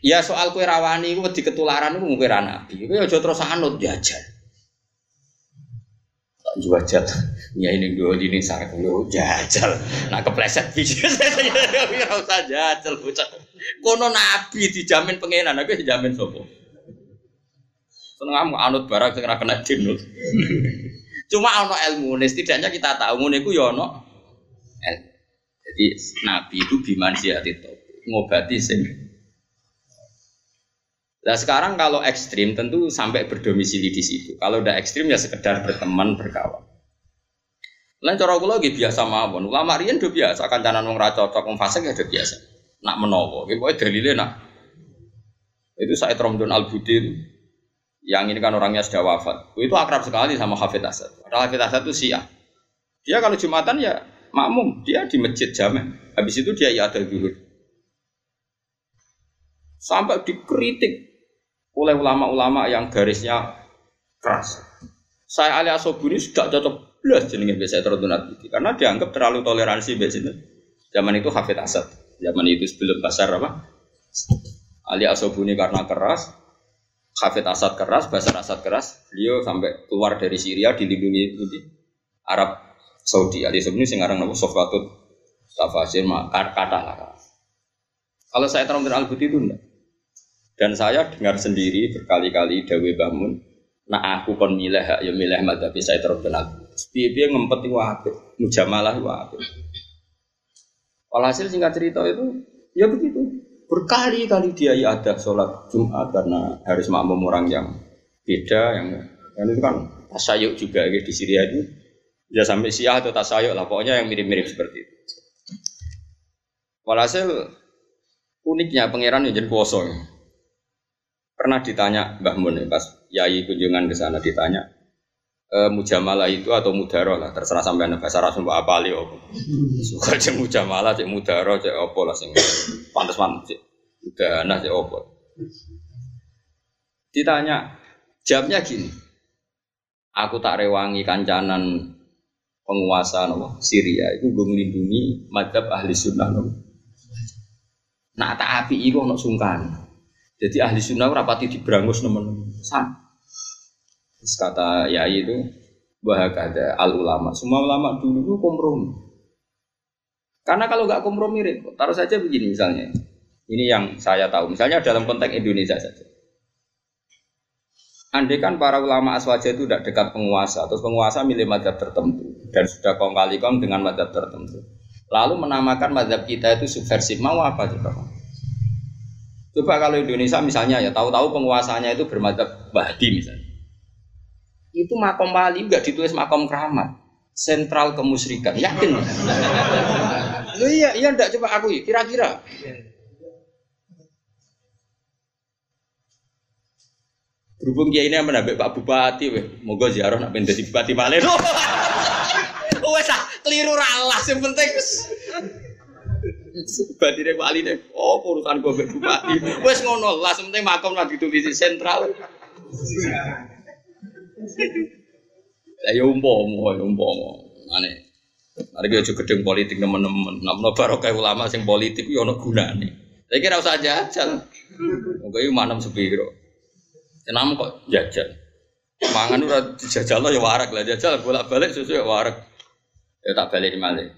Ya soal kue rawani itu di ketularan itu mungkin nabi. Kue aja terus anut jajal. Tak jajal. Ya ini dua ini sarang dulu jajal. Nah kepleset bisa saya ora usah jajal bocah. Kono nabi dijamin pengenan, aku dijamin sopo. Seneng anut barang sing kena dinut. Cuma ono ilmu, setidaknya kita tahu ngono iku ya. Jadi nabi itu biman itu ngobati sing Nah sekarang kalau ekstrim tentu sampai berdomisili di situ. Kalau udah ekstrim ya sekedar berteman berkawan. Lain cara kula lagi biasa mawon. Ulama riyen do biasa kancanan wong ra cocok wong fasik ya do biasa. Nak menowo, iki pokoke dalile nak. Itu Said Romdon Al Budin yang ini kan orangnya sudah wafat. Itu akrab sekali sama Hafid Asad. Padahal Hafid Asad itu Syiah. Dia kalau Jumatan ya makmum, dia di masjid jamek. Habis itu dia ya ada zuhur. Sampai dikritik oleh ulama-ulama yang garisnya keras. Saya Ali Asobuni sudah cocok belas jenenge biasa teruntunat itu karena dianggap terlalu toleransi biasanya. Zaman itu Hafid Asad, zaman itu sebelum pasar apa? Ali Asobuni karena keras, Hafid Asad keras, Basar Asad keras, beliau sampai keluar dari Syria dilindungi di Arab Saudi. Ali Asobuni sekarang nama Sofwatut Tafasir kata lah. Kalau saya terang al itu enggak. Dan saya dengar sendiri berkali-kali Dawe Bangun, nah aku kon milih ya milih madhabi saya terkenal. Piye-piye ngempet itu mujamalah itu. Walhasil singkat cerita itu, ya begitu. Berkali-kali dia ya ada sholat Jumat karena harus makmum orang yang beda, yang dan itu kan tasayuk juga gitu, di Syria itu. Ya sampai Syiah atau tasayuk lah, pokoknya yang mirip-mirip seperti itu. Walhasil uniknya pangeran yang jadi kuasa. Pernah ditanya Mbah Mun pas Yai kunjungan ke sana ditanya e, mujamalah itu atau mudaro lah terserah sampai bahasa Arab apa apa li opo. Suka cek mujamalah cek mudaro cek opo lah sing pantas pantas cek nah cek opo. Ditanya jawabnya gini. Aku tak rewangi kancanan penguasa nopo Syria itu gue melindungi madhab ahli sunnah nopo. Nah tak api itu ono sungkan. Jadi ahli sunnah rapati diberangus teman-teman. San. Terus kata Yai itu bahwa ada al ulama. Semua ulama dulu itu kompromi. Karena kalau nggak kompromi repot. Taruh saja begini misalnya. Ini yang saya tahu. Misalnya dalam konteks Indonesia saja. Andai kan para ulama aswaja itu tidak dekat penguasa, terus penguasa milih madhab tertentu dan sudah kong kali kong dengan madhab tertentu. Lalu menamakan madhab kita itu subversif, mau apa coba? Coba kalau Indonesia misalnya ya tahu-tahu penguasanya itu bermadzhab Bahdi misalnya. Itu makom wali enggak ditulis makom keramat. Sentral kemusyrikan. Yakin? Lu iya, iya enggak coba aku kira-kira. Berhubung kiai ini menambah Pak Bupati, weh, moga ziarah nak pengen jadi bupati malah. Wes ah, keliru ralah, yang penting Batine Pak Ali deh. Oh, urusan gue bupati. Wes ngono lah, penting makom lah ditulis sentral. Lah ya umpomo, ya umpomo. Ane. Mari kita gedeng politik teman-teman. Namun barokah ulama sing politik yo ono gunane. Saya kira usah jajal. Moga iki manem sepiro. Kenapa kok jajal? Mangan ora dijajal ya warak lah jajal bolak-balik sesuai warak. Ya tak balik malih.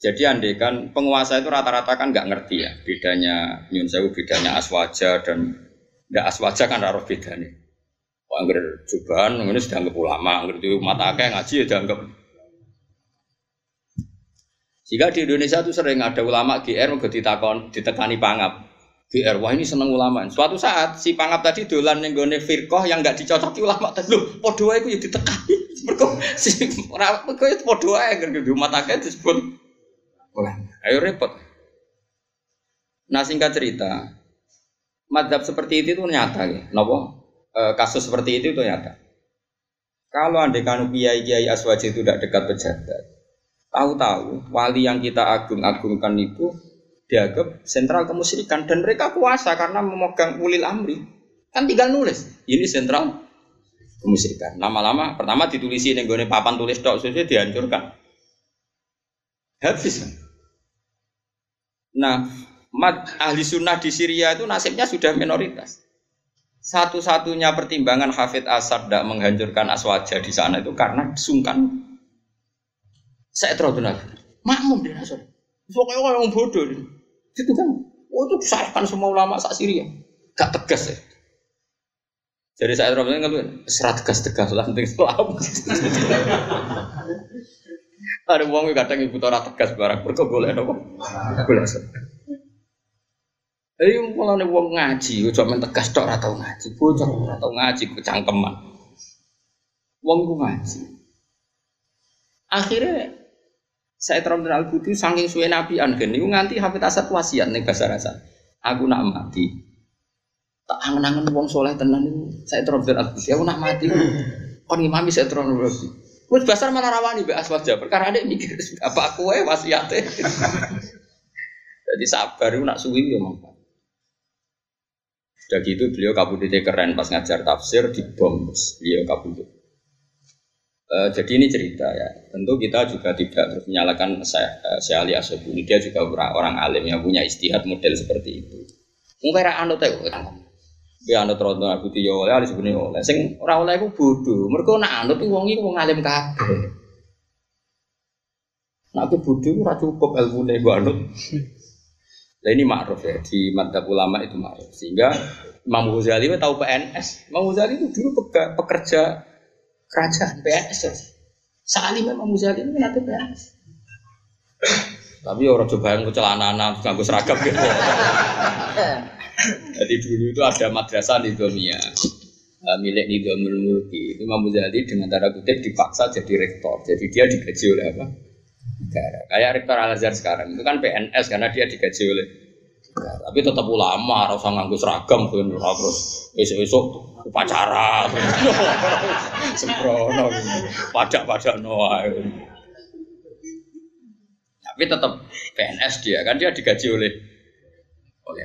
Jadi andekan penguasa itu rata-rata kan nggak ngerti ya bedanya nyun sewu bedanya aswaja dan nggak aswaja kan raro bedanya. Angger jubahan ini sudah anggap ulama, angger itu mata akeh ngaji ya dianggap. Jika di Indonesia itu sering ada ulama GR mau ditakon ditekani pangap. GR wah ini seneng ulama. Suatu saat si pangap tadi dolan ning gone firqah yang nggak dicocoki ulama tadi. Lho, padha wae ya ditekani. Mergo si ora kok itu padha wae angger mata akeh disebut Ayo repot. Nah singkat cerita, madhab seperti itu itu nyata ya. Nopo e, kasus seperti itu itu nyata. Kalau anda kan kiai kiai aswaji itu tidak dekat pejabat, tahu-tahu wali yang kita agung-agungkan itu dianggap sentral kemusyrikan dan mereka kuasa karena memegang ulil amri. Kan tinggal nulis ini sentral kemusyrikan. Lama-lama pertama ditulisi gue papan tulis dok sesuai dihancurkan. Habis. Nah mat, ahli sunnah di Syria itu nasibnya sudah minoritas satu-satunya pertimbangan Hafid Asad tidak menghancurkan aswaja di sana itu karena sungkan saya terlalu makmum di Nasr pokoknya orang bodoh itu kan oh itu disalahkan semua ulama saat Syria. Gak tegas ya. Jadi saya terlalu ngeluh serat tegas tegas lah penting Islam ada uang kadang ibu tora tegas barang berkebul boleh nopo boleh Eh malah nih wong ngaji, gue cuma tegas tok atau ngaji, bocor atau ngaji kecangkeman. Wong gue ngaji. Akhirnya saya terang al budi saking suwe nabi angen niku nganti hafid asad wasiat nih bahasa rasa. Aku nak mati. Tak angen-angen wong soleh tenan niku saya terang al. Aku nak mati. Kon imami saya terang al budi. Wes basar malah rawani mbek aswaja. Perkara ada mikir apa aku wae wasiate. Jadi sabar nak suwi ya mangkat. Sudah gitu beliau kabudutnya keren pas ngajar tafsir di bom beliau kabudut. E, jadi ini cerita ya. Tentu kita juga tidak terus menyalahkan saya, saya Ali Asobuni. Dia juga orang, alim yang punya istihad model seperti itu. Mungkin anut ya, ya anut rondo aku tiyo oleh Ali sebenarnya oleh. Sing orang oleh aku bodoh. Mereka nak anut tuh wong itu wong alim kabeh. Nah aku bodoh ora cukup ilmu gue anut. Nah ini ma'ruf ya, di mantap ulama itu ma'ruf. Sehingga Imam Ghazali tahu PNS. Imam Ghazali itu dulu pekerja kerajaan PNS. Ya. Saat ini Imam Ghazali ini nanti PNS. Tapi orang coba yang celana anak nganggo seragam gitu. Jadi dulu itu ada madrasah di Domia uh, milik Nidamul Mulki. Itu Imam Ghazali dengan tanda kutip dipaksa jadi rektor. Jadi dia digaji oleh apa? Negara. Kayak rektor Al Azhar sekarang itu kan PNS karena dia digaji oleh negara. Tapi tetap ulama, harus nganggus seragam kan terus besok-besok upacara sembrono pajak-pajak noah. Tapi tetap PNS dia kan dia digaji oleh oleh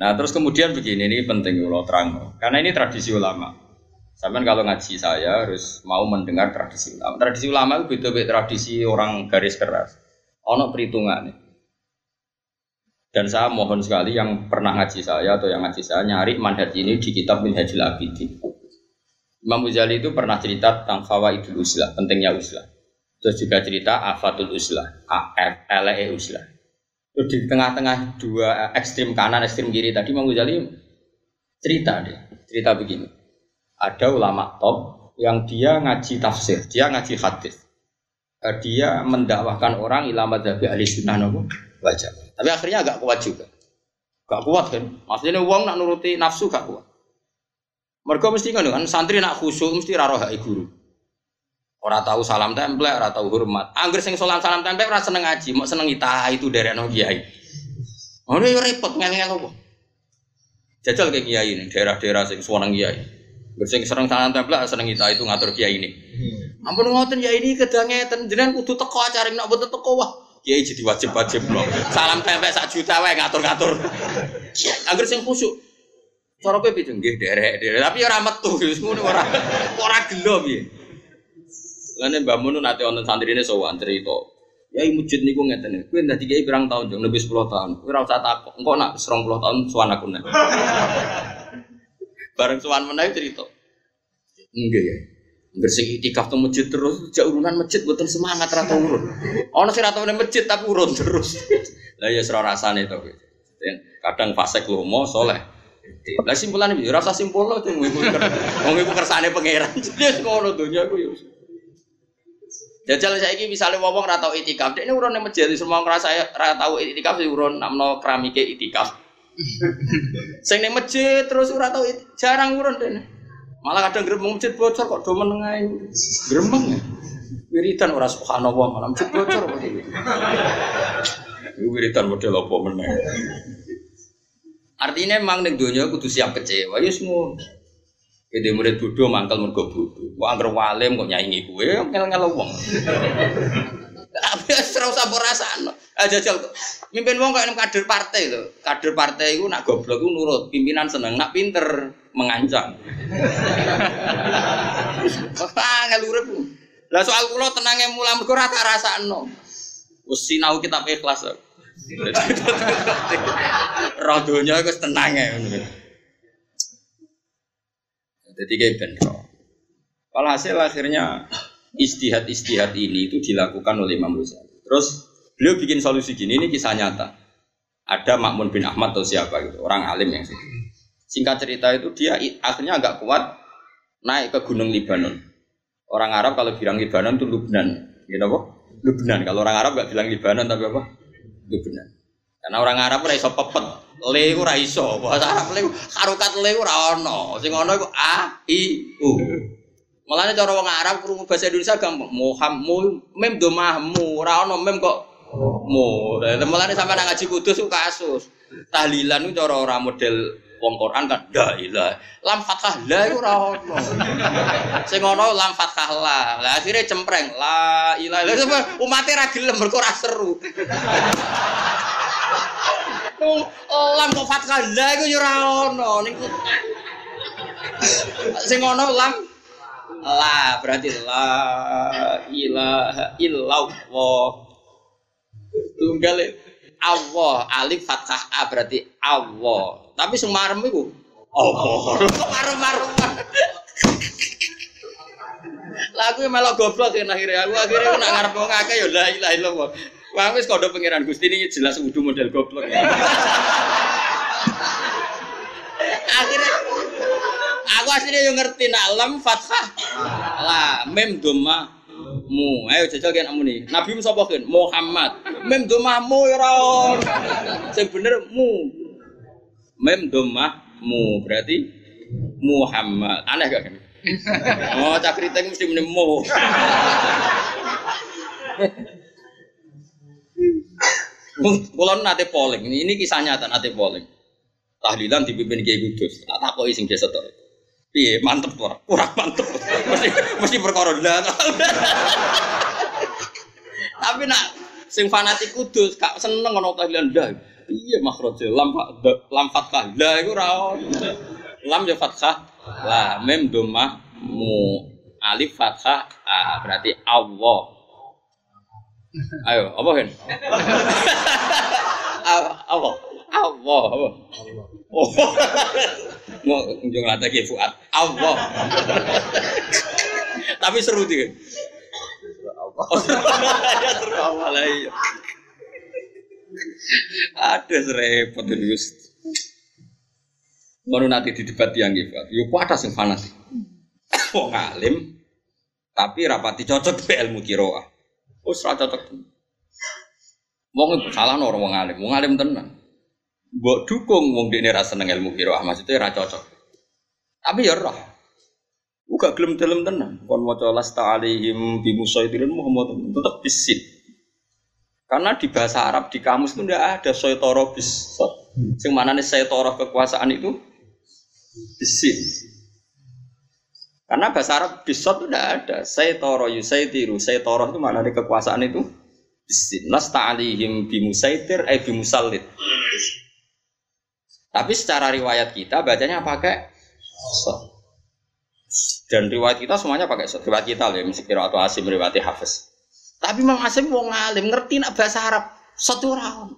Nah terus kemudian begini ini penting kalau terang karena ini tradisi ulama. Sampai kalau ngaji saya harus mau mendengar tradisi ulama. Tradisi ulama itu beda-beda tradisi orang garis keras. Ono perhitungan. Dan saya mohon sekali yang pernah ngaji saya atau yang ngaji saya nyari manhaj ini di kitab Minhajul Abidin. Imam Ghazali itu pernah cerita tentang fawaidul uslah, pentingnya uslah. Terus juga cerita afatul uslah, LE uslah. Terus di tengah-tengah dua ekstrim kanan, ekstrim kiri tadi Imam Ghazali cerita deh, cerita begini ada ulama top yang dia ngaji tafsir, dia ngaji hadis. Eh, dia mendakwahkan orang ilmu dari ahli sunnah nopo wajah. Tapi akhirnya agak kuat juga. Gak kuat kan? Maksudnya uang nak nuruti nafsu gak kuat. Mereka mesti kan kan santri nak khusyuk mesti raro hai guru. Orang tahu salam tempel, orang tahu hormat. Angger sing salam salam tempel, orang seneng ngaji, mau seneng ita itu dari no kiai. Oh repot ngel-ngel apa? Jajal kayak kiai ini, daerah-daerah sing suwanang kiai. Bersing serang tangan tempel seneng kita itu ngatur kiai ini. Hmm. Ampun ngoten ya ini kedangeten jenengan kudu teko acara nak boten teko wah. Kiai jadi wajib-wajib loh. Salam tempel sak juta wae ngatur-ngatur. Agar sing khusyuk. Cara kowe piye nggih derek-derek tapi ora metu ngono ora ora gelo piye. Lane Mbah Mun nate wonten santrine sowan cerita. Ya masjid niku ngeten. Kowe dadi kiai pirang tahun jeng lebih 10 tahun. Kowe ora usah takok. Engko nak 20 tahun suwan aku nek. Bareng suwan meneh cerita. Enggak ya. Bersih itikaf tuh masjid terus, jauh urunan masjid buatan semangat rata urun. Ono sih rata masjid tapi urun terus. Lah ya serah rasane to. Kadang fasek lomo soleh. Lah simpulan iki rasa simpul lo tuh wong iku kersane pangeran. Jadi ngono donya aku ya. Jajal saya ini misalnya wong ora tau itikaf, ini urun ning masjid semua ngerasa ora tau itikaf urun namno keramike itikaf. Sing ning masjid terus ora tau jarang urun dene. Malah kadang gremeng masjid bocor kok do meneng ae. Gremeng ya. Wiridan ora subhanallah malah masjid bocor kok iki. Wiridan model apa meneh. Artinya memang ning donya kudu siap kecewa ya ngono. Gede murid bodoh mangkel mergo bodoh. Angger walim kok nyaingi kowe ngel-ngel wong. Tapi ora usah mbok rasakno. Ah jajal mimpin wong kok kader partai lho. Kader partai iku nak goblok iku nurut, pimpinan seneng, nak pinter mengancam. Ah ngelurip. Lah soal kula tenange mulah mergo ora tak rasakno. Wis sinau kitab ikhlas. Roh donya iku tenang ya. Jadi kayak bentrok. hasil akhirnya istihad-istihad ini itu dilakukan oleh Imam Ghazali. Terus beliau bikin solusi gini, ini kisah nyata. Ada Makmun bin Ahmad atau siapa gitu, orang alim yang sih. Singkat cerita itu dia akhirnya agak kuat naik ke Gunung Libanon. Orang Arab kalau bilang Libanon itu Lubnan, gitu apa? Lubnan. Kalau orang Arab nggak bilang Libanon tapi apa? Lubnan. Karena orang Arab ora iso pepet, le ora iso. Bahasa Arab le harokat le ora ono. Sing ono a i u. Mulane cara wong Arab krungu bahasa Indonesia gampang. Muhammad mem do mahmu, ora ono mem kok mu. Mulane sampe nang ngaji kudus ku kasus. Tahlilan ku cara ora model wong Quran kan la ilah lam fathah la iku ora ono sing ono lam fathah la lah akhirnya cempreng la ilaha umat ra gelem mergo ora seru lam kok fathah la iku ora ono niku. Sing ono lam la berarti la ilaha illallah. Tunggal Allah alif fathah a berarti Allah. Tapi sing marem iku Allah. Kok marem-marem. Lah aku melok goblok ya akhirnya aku akhirnya nak ngarep wong akeh ya la ilaha illallah. Wah wis kode pangeran Gusti ini jelas udah model goblok. Ya. Akhirnya aku aslinya yang ngerti nak lam fathah. Lah mem doma mu ayo jajal kan amu nih nabi mu sapa Muhammad. Mem doma mu ya ora sing bener mu. Mem doma mu berarti Muhammad. Aneh gak kan oh cakriting mesti muni mu. Kulon nate polling, ini kisah nyata nate polling. Tahlilan dipimpin Kiai Kudus. Tak takoki sing desa tok. Piye mantep ora? Kurang mantep. Mesti mesti perkara lah. Tapi nak sing fanatik Kudus gak seneng ngono tahlilan dah. Iya makroje lam lam fathah la iku ora Lam ya fathah la mem domah mu alif fathah a berarti Allah Ayo, apa kan? apa? Allah, apa? Oh. Mau kunjung lagi Fuad. Allah. Tapi seru dia. Allah. Ya seru Allah lah. Ada serempet terus. Baru nanti di debat yang gitu. Yuk ada sing fanatik. Wong alim tapi rapati cocok be ilmu kiroah. Ora cocok. Wong salah orang wong alim, wong alim tenan. Mbok dukung wong dekne ra seneng ilmu qiraah, maksudnya ra cocok. Tapi ya roh. Uga gelem dalam tenan. Kon maca lasta alaihim bi musaidirin Muhammad tetap bisin. Karena di bahasa Arab di kamus itu tidak ada soitoro bis. Sing nih soitoro kekuasaan itu bisin. Karena bahasa Arab bisot itu tidak ada. Saya toro yusaitiru. Saya toro itu mana ada kekuasaan itu? Lasta alihim bimusaitir eh bimusalit. Tapi secara riwayat kita bacanya pakai so. Dan riwayat kita semuanya pakai so. Riwayat kita loh, mesti kira atau asim riwayat hafiz. Tapi Mang Asim mau ngalim ngerti nak bahasa Arab satu orang.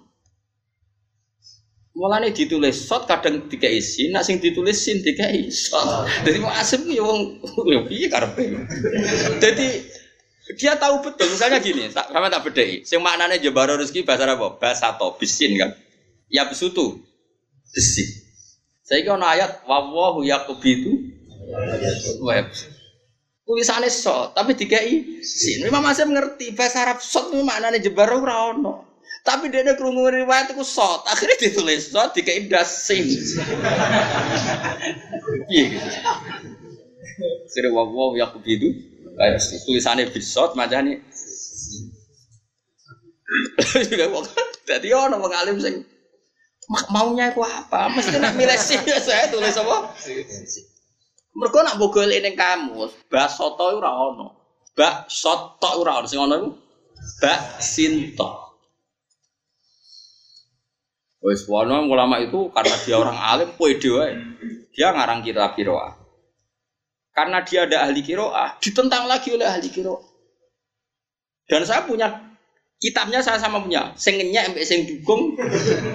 Mulane ditulis sot kadang tiga isi, nak sing ditulis sin tiga sot. Jadi mau asem ya wong yo piye karepe. Jadi dia tahu betul misalnya gini, tak sama tak bedai. Sing maknane jebaro rezeki bahasa apa? Bahasa to bisin kan. Ya besutu. Bisi. Saya kira ayat wawahu yakubitu web. Tulisannya sot, tapi tiga sin. Memang masih mengerti bahasa Arab sot itu maknanya jebaro ora. Tapi dia ada kerungu riwayat itu sot. Akhirnya ditulis sot di dasin. Iya gitu. Sire wawo ya begitu. Kayak tulisannya bisot macamnya. Jadi orang wong alim sing maunya aku apa? Mesti nak milih sih saya tulis apa? Mergo nak mbok golek ning kamus, bas soto ora ono. Bak soto ora ono sing ono iku bak sinto. Wes wono ulama itu karena dia orang alim pede wae. Dia ngarang kitab kiroah. Karena dia ada ahli kiroah, ditentang lagi oleh ahli kiroah. Dan saya punya kitabnya saya sama punya. Sing ngenyek ambek sing dukung,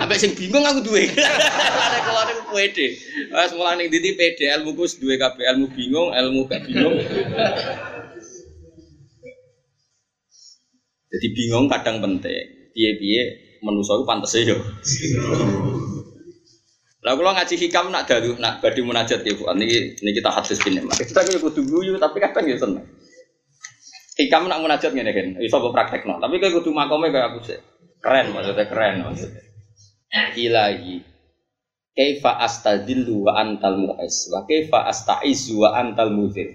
ambek sing bingung aku duwe. Ada kalau ada pede. Wes mulai ning diti pede ilmu kus duwe kabeh ilmu bingung, ilmu gak bingung. Jadi bingung kadang penting. Piye-piye manusa iku pantese yo. Lah kula ngaji hikam nak dalu nak badhe munajat ya Bu. Niki niki kita hadis kene. Kita ki kudu guyu tapi kadang ya seneng. Hikam nak munajat ngene kan, iso mbok praktekno. Tapi kowe kudu makome kaya aku sih. Keren maksudnya keren maksudnya. Ilahi. Kaifa astadillu wa antal mu'is wa kaifa astaizu wa antal mudhir.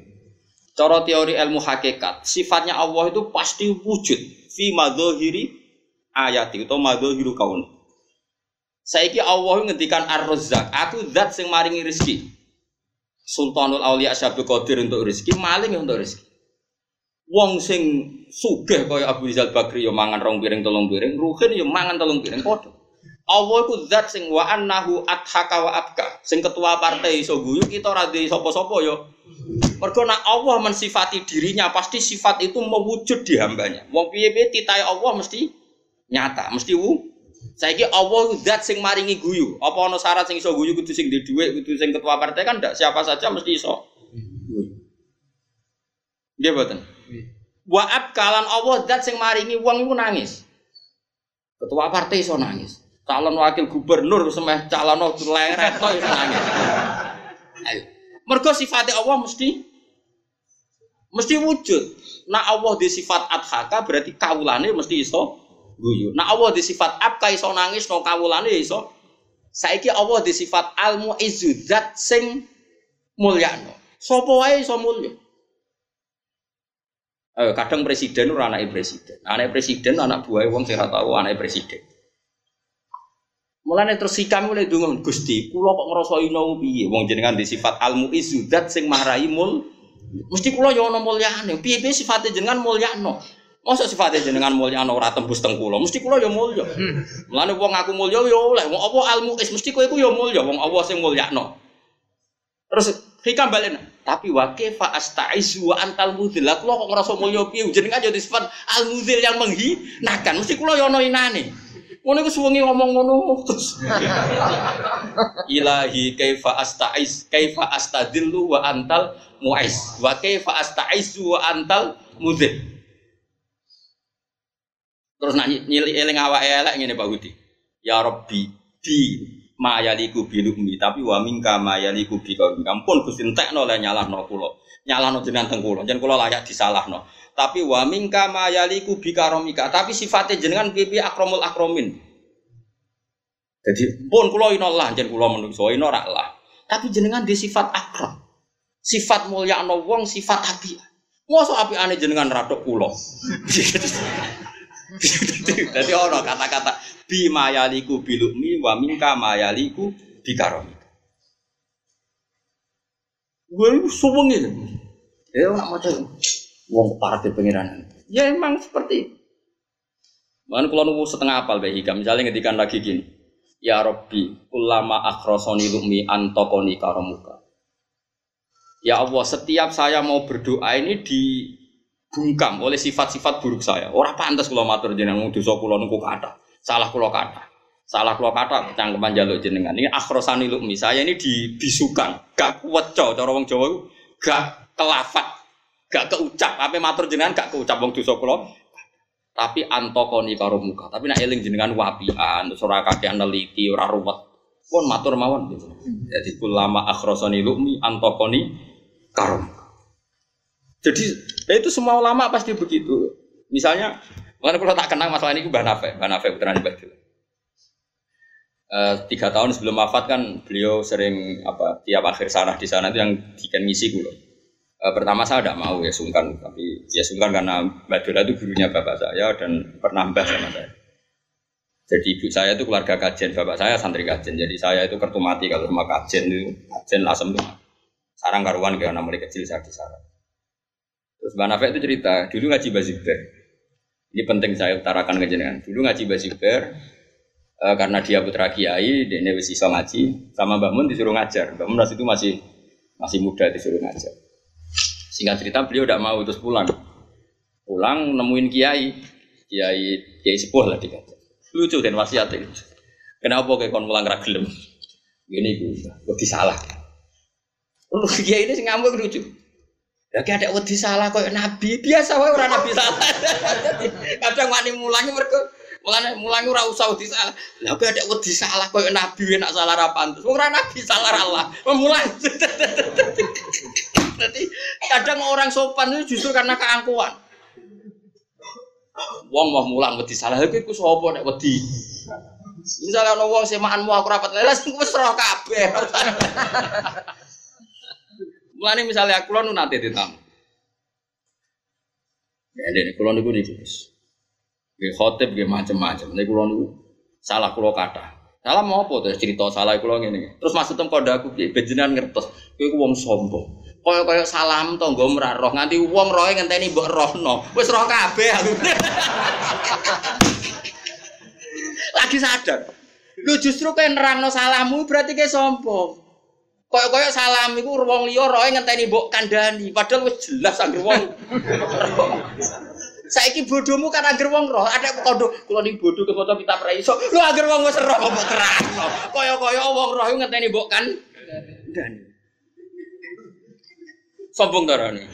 Cara teori ilmu hakikat, sifatnya Allah itu pasti wujud fi madhahiri ayati atau madhahiru kaun. Saiki Allah ngendikan Ar-Razzaq, aku zat sing maringi rezeki. Sultanul Aulia Syabul Qadir untuk rezeki, maling untuk rezeki. Wong sing sugih kaya Abu Rizal Bakri yo mangan rong piring telung piring, Ruhin yo mangan telung piring padha. Allah iku zat sing wa annahu adhaka wa abka. Sing ketua partai iso guyu kita ora duwe sapa-sapa yo. Mergo nak Allah mensifati dirinya pasti sifat itu mewujud di hambanya. Wong piye-piye titahe Allah mesti nyata, mesti wu. Saiki Allah zat sing maringi guyu. Apa ana syarat sing iso guyu kudu sing duwe dhuwit, kudu sing ketua partai kan ndak siapa saja mesti iso. Dia boten. Wa abkalan Allah zat sing maringi wong iku nangis. Ketua partai iso nangis. Calon wakil gubernur semeh calon leret to iso nangis. Ayo. Mergo sifatnya Allah mesti mesti wujud. Nah Allah di sifat adhaka berarti kawulane mesti iso guyu. Nah Allah di sifat abka iso nangis no kawulane iso. Saiki Allah di sifat al muizzu sing mulyano. Sapa wae iso mulya. Eh, kadang presiden ora anake presiden. Anake presiden anak buah wong sing ora tau anake presiden. Mulane terus sikam mulai dungo Gusti, kula kok ngrasa ino piye wong jenengan di sifat al zat sing marai mul Mesti kula yo ana mulyane. Piye-piye sifate jenengan mulyano. Masa sifate jenengan mulyano ora tembus teng kula. Mesti kula yo mulya. Mulane wong aku mulya yo oleh. Wong apa almu is mesti kowe iku yo mulya. Wong Allah sing mulyano. Terus hikam balen. Tapi wa kaifa astaizu wa antal mudhil. Kula kok ngrasa mulya piye? Jenengan yo sifat al mudhil yang menghinakan. Mesti kula yo ana inane. Ngono iku suwengi ngomong ngono terus. Ilahi kaifa astaiz kaifa astadillu wa antal muiz wa kaifa astaizu wa antal mudhil. Terus nak nyili eling awake elek ngene Pak Budi. Ya Rabbi di mayaliku bilumi tapi wa mingka mayaliku bi kau ampun Gusti entekno le nyalahno kula. Nyalahno jenengan teng kula. Jen kula layak disalahno. Tapi wa mingka mayaliku bi karomika. Tapi sifatnya jenengan pipi akromul akromin. Jadi pun kula ino lah jen kula menungso ino lah. Tapi jenengan di sifat akram. Sifat mulia no wong sifat api. Mosok api aneh jenengan radok kula. Jadi ono kata-kata bi mayaliku bilukmi wa minka mayaliku bikaromi. Gue suweng ini. Ya nak maca wong para di pengiran. Ya emang seperti itu. Kalau nunggu setengah apal baik hikam, misalnya ngedikan lagi gini, ya Robbi, ulama akhrosoni lumi antokoni karomuka. Ya Allah, setiap saya mau berdoa ini dibungkam oleh sifat-sifat buruk saya. Orang pantas kalau matur jenengan dosa kula niku kata. Salah kula kata. Salah kula kata cangkeman jaluk jenengan. Ini akhrosani lumi. Saya ini dibisukan, gak kuat cow cara wong Jawa gak kelafat, gak keucap. Apa matur jenengan gak keucap wong dosa kula. Tapi antokoni karo muka. Tapi nak eling jenengan wapian, terus ora kakean neliti, ora ruwet. Pun matur mawon gitu. Jadi ulama akhrosani lumi antokoni karo muka. Jadi ya itu semua ulama pasti begitu. Misalnya, mana kalau tak kenang masalah ini Mbah Nafe, Mbah Nafe putra Mbah Uh, tiga tahun sebelum wafat kan beliau sering apa tiap akhir sana di sana itu yang bikin misi gue. Uh, pertama saya tidak mau ya sungkan, tapi ya sungkan karena Mbak Dola itu gurunya bapak saya dan pernah mbah sama saya. Jadi ibu saya itu keluarga kajian, bapak saya santri kajian. Jadi saya itu kertu mati kalau sama kajian itu kajian lasem tuh. Sarang karuan anak mulai kecil saya di sarang. Terus Mbak Nafek itu cerita, dulu ngaji Baziber. Ini penting saya utarakan ke jenengan. Dulu ngaji Baziber, e, karena dia putra kiai, dia wis iso ngaji, sama Mbak Mun disuruh ngajar. Mbak Mun itu masih masih muda disuruh ngajar. Singkat cerita beliau tidak mau terus pulang. Pulang nemuin kiai, kiai kiai sepuh lah dikata. Lucu dan wasiat ini. Kenapa kayak kon pulang ragilem? Ini gue, gue salah. Lu kiai ini sih ngamuk lucu. Ya kayak ada wedi salah kau nabi biasa wae orang nabi salah. Kadang wani mulangi mereka mulane mulangi ora usah wedi salah. Lah kok ada wedi salah kau nabi nak salah ra pantes. Wong nabi salah Allah. Mulang. Jadi kadang orang sopan itu justru karena keangkuhan. Wong mau mulang wedi salah iku iku sapa nek wedi. Misalnya ono wong semaanmu aku rapat lelas wis roh kabeh. Mulane misalnya aku nu nanti ditamu. Ya ini kulo niku niku Gus. Nggih khotib nggih macam-macam. Nek kulo niku salah kulo kata. Salah mau apa terus cerita salah kulo ngene. Terus maksud tem kode aku piye? Bejenan ngertos. Kowe ku wong sombong. Kaya-kaya salam tangga roh nganti wong rohe ngenteni mbok rohno. Wis roh kabeh aku. Lagi sadar. Lu justru kayak nerangno salamu berarti kayak sombong. Koyok-koyok salam iku wong liya roe ngenteni mbok kandhani, padahal wis jelas anggere wong. Saiki bodohmu kan anggere wong roh, ada kondo kula ning bodho ke foto kita pra iso. Lu anggere wong wis roh kok terangno. Koyok-koyok wong roh ngenteni mbok kan kandhani. Sombong darane.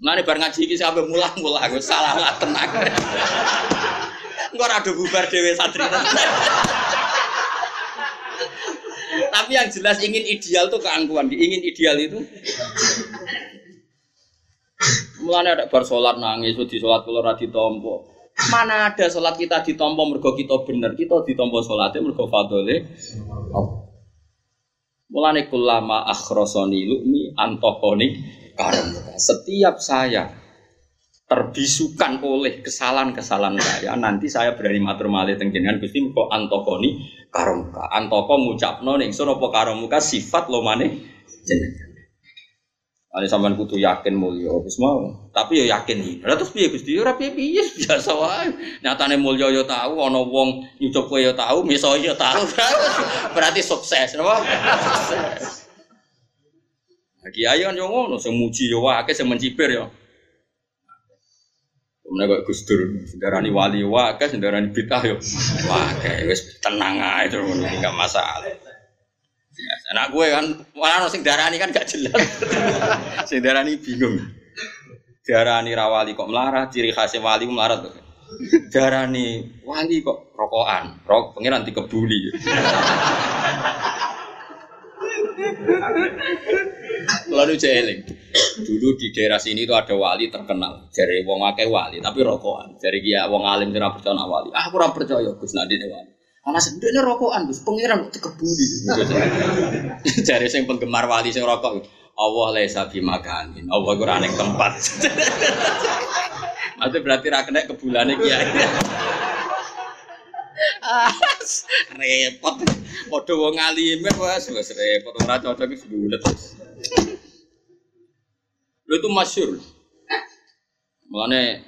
Mane bar ngaji iki sampe mulah-mulah salah lah tenang. Engko ora bubar dhewe santri. Tapi yang jelas ingin ideal tuh keangkuhan. Ingin ideal itu. Mulanya ada bar sholat nangis, di sholat kalau radi tompo. Mana ada sholat kita ditompo mergo kita bener, kita ditompo sholatnya mergo fadole. Mulane kulama akhrosoni lu'mi antokoni karam. Setiap saya terbisukan oleh kesalahan-kesalahan saya, nanti saya berani matur malih tenggenan Gusti kok antokoni karomuka. Antoko ngucapno ning sun apa karomuka sifat lo maneh jenengan. Ane sampean kudu yakin mulya wis mau. Tapi ya yakin iki. Lah terus piye Gusti? Ora piye-piye biasa wae. Nyatane mulya ya tahu ana wong nyucup kowe ya tahu, miso ya tahu. Berarti sukses, napa? Kiai kan yo ngono, sing muji yo yo. Kemudian kok Gus Dur, sendarani wali wakai, sendarani bid'ah yo. Wakai, wes tenang aja itu enggak masalah. Ya, anak gue kan, malah sing darani kan gak jelas. sing bingung. Darani rawali kok melarat, ciri khasnya wali melarat tuh. Darani wali kok rokokan, rok pengiran dikebuli. Lalu jeeling. Dulu di daerah sini itu ada wali terkenal. Dari wong akeh wali, tapi rokokan. Dari dia wong alim tidak percaya wali. Ah, kurang percaya Gus Nadine wali. Ana ini rokokan Gus, pangeran dikebuli. Dari sing penggemar wali sing rokok. Allah laisa bimakanin. Allah ora tempat. Maksudnya berarti ra kena kebulane kiai. Repot. Padha wong alime wis wis repot ora cocok wis bulet. Lho itu masyhur. Mulane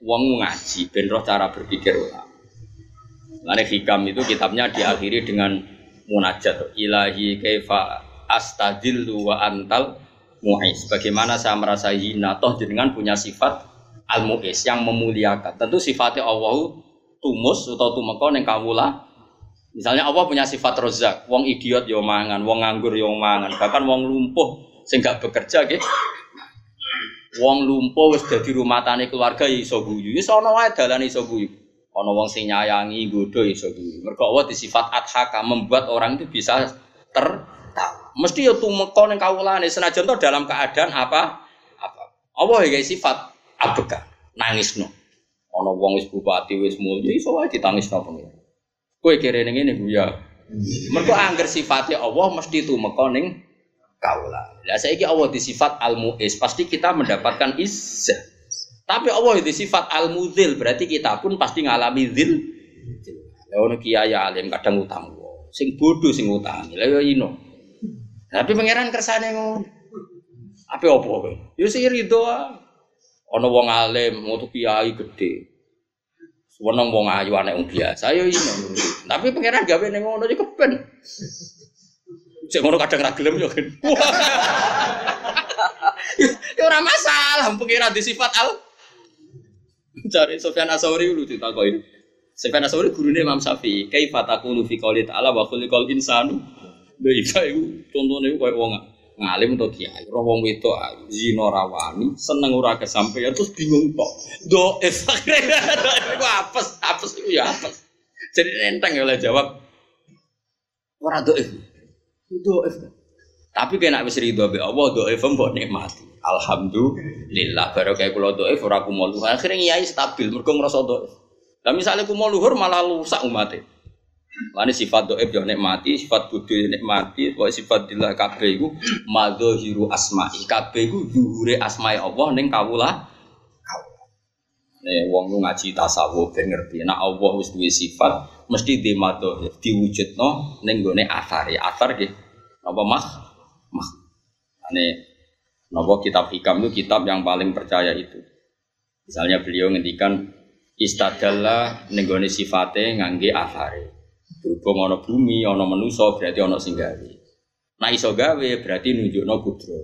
wong ngaji ben roh cara berpikir ulama. Mulane hikam itu kitabnya diakhiri dengan munajat ilahi kaifa astadillu wa antal mu'is. Bagaimana saya merasa hina toh jenengan punya sifat al mu'is yang memuliakan. Tentu sifatnya Allah tumus atau tumeka ning kawula. Misalnya Allah punya sifat rozak, wong idiot yo mangan, wong nganggur yo mangan, bahkan wong lumpuh sing gak bekerja gitu. Wong lumpuh wis dadi tani keluarga ya iso guyu. Wis ana wae dalane iso guyu. Ana wong sing nyayangi nggodho ya iso guyu. Mergo Allah disifat adhaka membuat orang itu bisa tertawa. Mesti ya tumeka ning kawulane senajan to dalam keadaan apa apa. Allah ya sifat abeka, nangisno. Ana wong wis bupati wis mulya iso wae ditangisno pengen. Kowe kere ning ngene ya. Mergo angger sifatnya Allah mesti tumeka ning kaula. Lah saiki Allah disifat al-mu'is, pasti kita mendapatkan izzah. Tapi Allah disifat al-mudzil, berarti kita pun pasti ngalami zil. Lah ono kiai alim kadang utang sing bodoh sing utang. Lah yo ino. Tapi pangeran kersane ngono. Apa opo kowe? Ya sih ridho Ana wong alim, mau kiai gede. Seneng wong ayu anak wong biasa ya ini. Tapi pangeran gawe ning ngono iki keben. Cek ngono kadang ra gelem yo kan. Ya ora masalah pangeran di sifat al. Cari Sofyan Asauri lucu takoki. Sofyan Asauri gurune Imam Syafi'i, kaifa taqulu fi qouli ta'ala wa khuliqal insanu Lha iya iku contone koyo wong ngalim to kiai, roh wong wedok zina rawani, seneng ora kesampaian terus bingung tok. Doif akhirnya iku apes, apes iku ya apes. Jadi enteng oleh jawab. Ora doif. Doif. Tapi kena wis ridho be Allah doif mbok nikmati. Alhamdulillah baru kayak kula doif ora kumo luhur. Akhirnya kiai stabil mergo ngrasa doif. Misalnya kumo luhur malah rusak umatnya. Lani sifat doib yo nikmati, sifat bodho yo nikmati, pokoke sifat dillah kabeh iku madzahiru asma'i. Kabeh iku zuhure asma'i Allah ning kawula. Nih wong lu ngaji tasawuf ben ngerti. Nek Allah wis duwe sifat mesti di madhahir diwujudno ning gone asar ya. Asar nggih. Napa mah? Mah. Ane napa kitab hikam itu kitab yang paling percaya itu. Misalnya beliau ngendikan istadalla ning gone sifate ngangge asare. Berhubung ana bumi, ana manusa berarti ana sing gawe. Nah iso gawe berarti nunjukno kudro.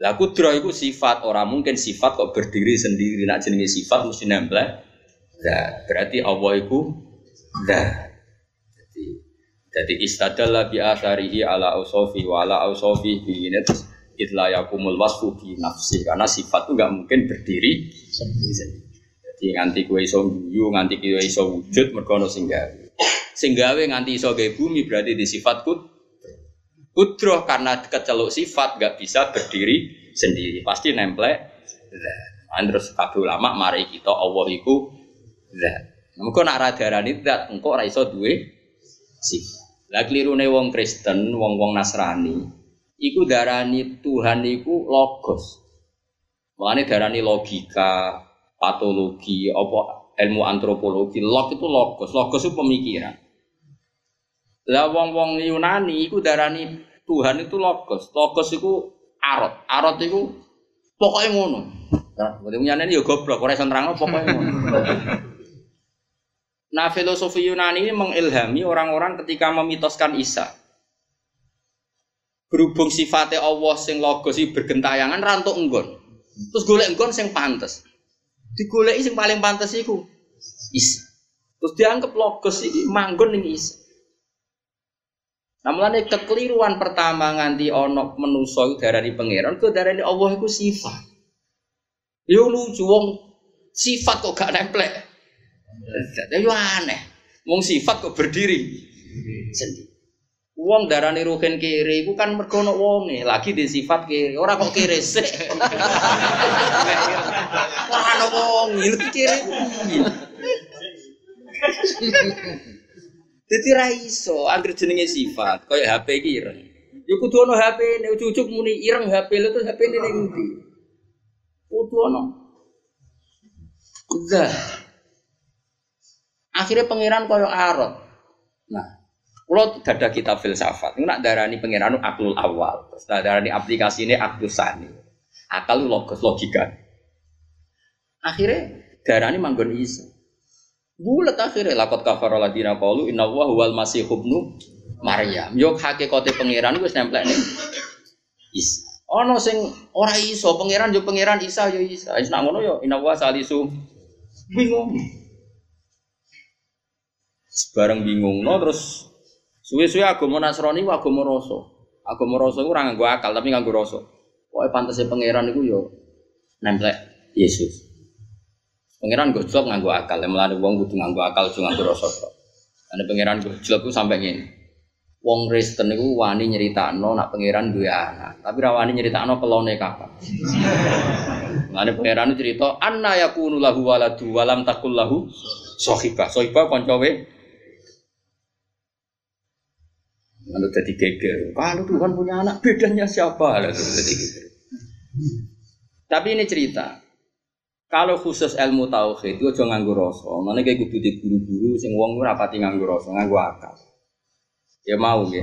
Lah kudro itu sifat, orang mungkin sifat kok berdiri sendiri. Nak jenenge sifat mesti nempel. Nah, berarti Allah itu dah. Jadi jadi istadalla bi atharihi ala ausofi wa ala ausofi bi terus itla yakumul wasfu bi nafsi karena sifat itu nggak mungkin berdiri. Jadi nganti kue iso nganti kue iso wujud mergo ono sing gawe. Sing gawe nganti iso gawe bumi berarti di sifat kud. Kudroh karena keceluk sifat gak bisa berdiri sendiri, pasti nemplek. Nah, terus kabeh ulama mari kita Allah iku zat. Engko nak radarani zat, engko ora iso duwe sifat. Lah klirune wong Kristen, wong-wong Nasrani, iku darani Tuhan iku logos. Mulane darani logika, patologi, apa ilmu antropologi, log itu logos, logos itu pemikiran. Lah wong-wong Yunani iku darani Tuhan itu logos. Logos iku arot. Arot iku pokoknya ngono. Berarti Yunani ya goblok, ora iso nerangno pokoknya ngono. Nah, filosofi Yunani ini mengilhami orang-orang ketika memitoskan Isa. Berhubung sifatnya Allah sing logos iki bergentayangan rantuk enggon. Terus golek enggon sing pantes. Digoleki sing paling pantes iku Isa. Terus dianggap logos iki manggon ning Isa. Nah mulane kekeliruan pertama nganti ono menuso darani pangeran, ku darani Allah iku sifat. Yo lucu wong sifat kok gak nemplek. Yo aneh. Wong sifat kok berdiri sendiri. Wong darani ruhin kiri iku kan mergo ono wonge, lagi di sifat kiri. Ora kok kiri sik. Ora ono wong, kiri. Jadi ra iso anggere jenenge sifat, kaya HP ireng. Ya kudu ana HP, nek cucuk muni ireng HP lho terus HP ning ndi? Kudu. Udah. Akhirnya pangeran kaya arot. Nah, kalau ada kitab filsafat, nak darani pangeran aklul awal, terus darani aplikasi ini aklu sani, akal logos logika. Akhirnya darani manggon isa. Bulat akhirnya lakot kafar ladina kalu inna wa huwal masih hubnu Maryam. Yok hakikate pangeran wis nemplek nih. Isa. Ono sing ora iso pangeran yo pangeran Isa yo Isa. Wis nak ngono yo inna wa salisu. Bingung. Sebarang bingung no terus suwe-suwe agama Nasrani ku agama rasa. Agama rasa ku ora nganggo akal tapi nganggo rasa. Pokoke pantese pangeran iku yo nemplek Yesus. Pangeran gojlok nganggo akal, melani wong kudu nganggo akal, kudu nganggo rasa tok. Ane pangeran gojlok ku sampai ngene. Wong Kristen niku wani nyeritakno nak pangeran duwe anak, tapi ra wani nyeritakno kelone kapan. Ane pangeran cerita anna yakunu lahu waladu walam takul lahu sahibah. Sahibah kancawe Lalu jadi geger. Kalau Tuhan punya anak, bedanya siapa? Lalu jadi geger. Tapi ini cerita. Kalau khusus ilmu tauhid itu aja nganggo rasa. Mana kayak kudu di guru-guru sing wong ora pati nganggo rasa, nganggo akal. Ya mau nggih.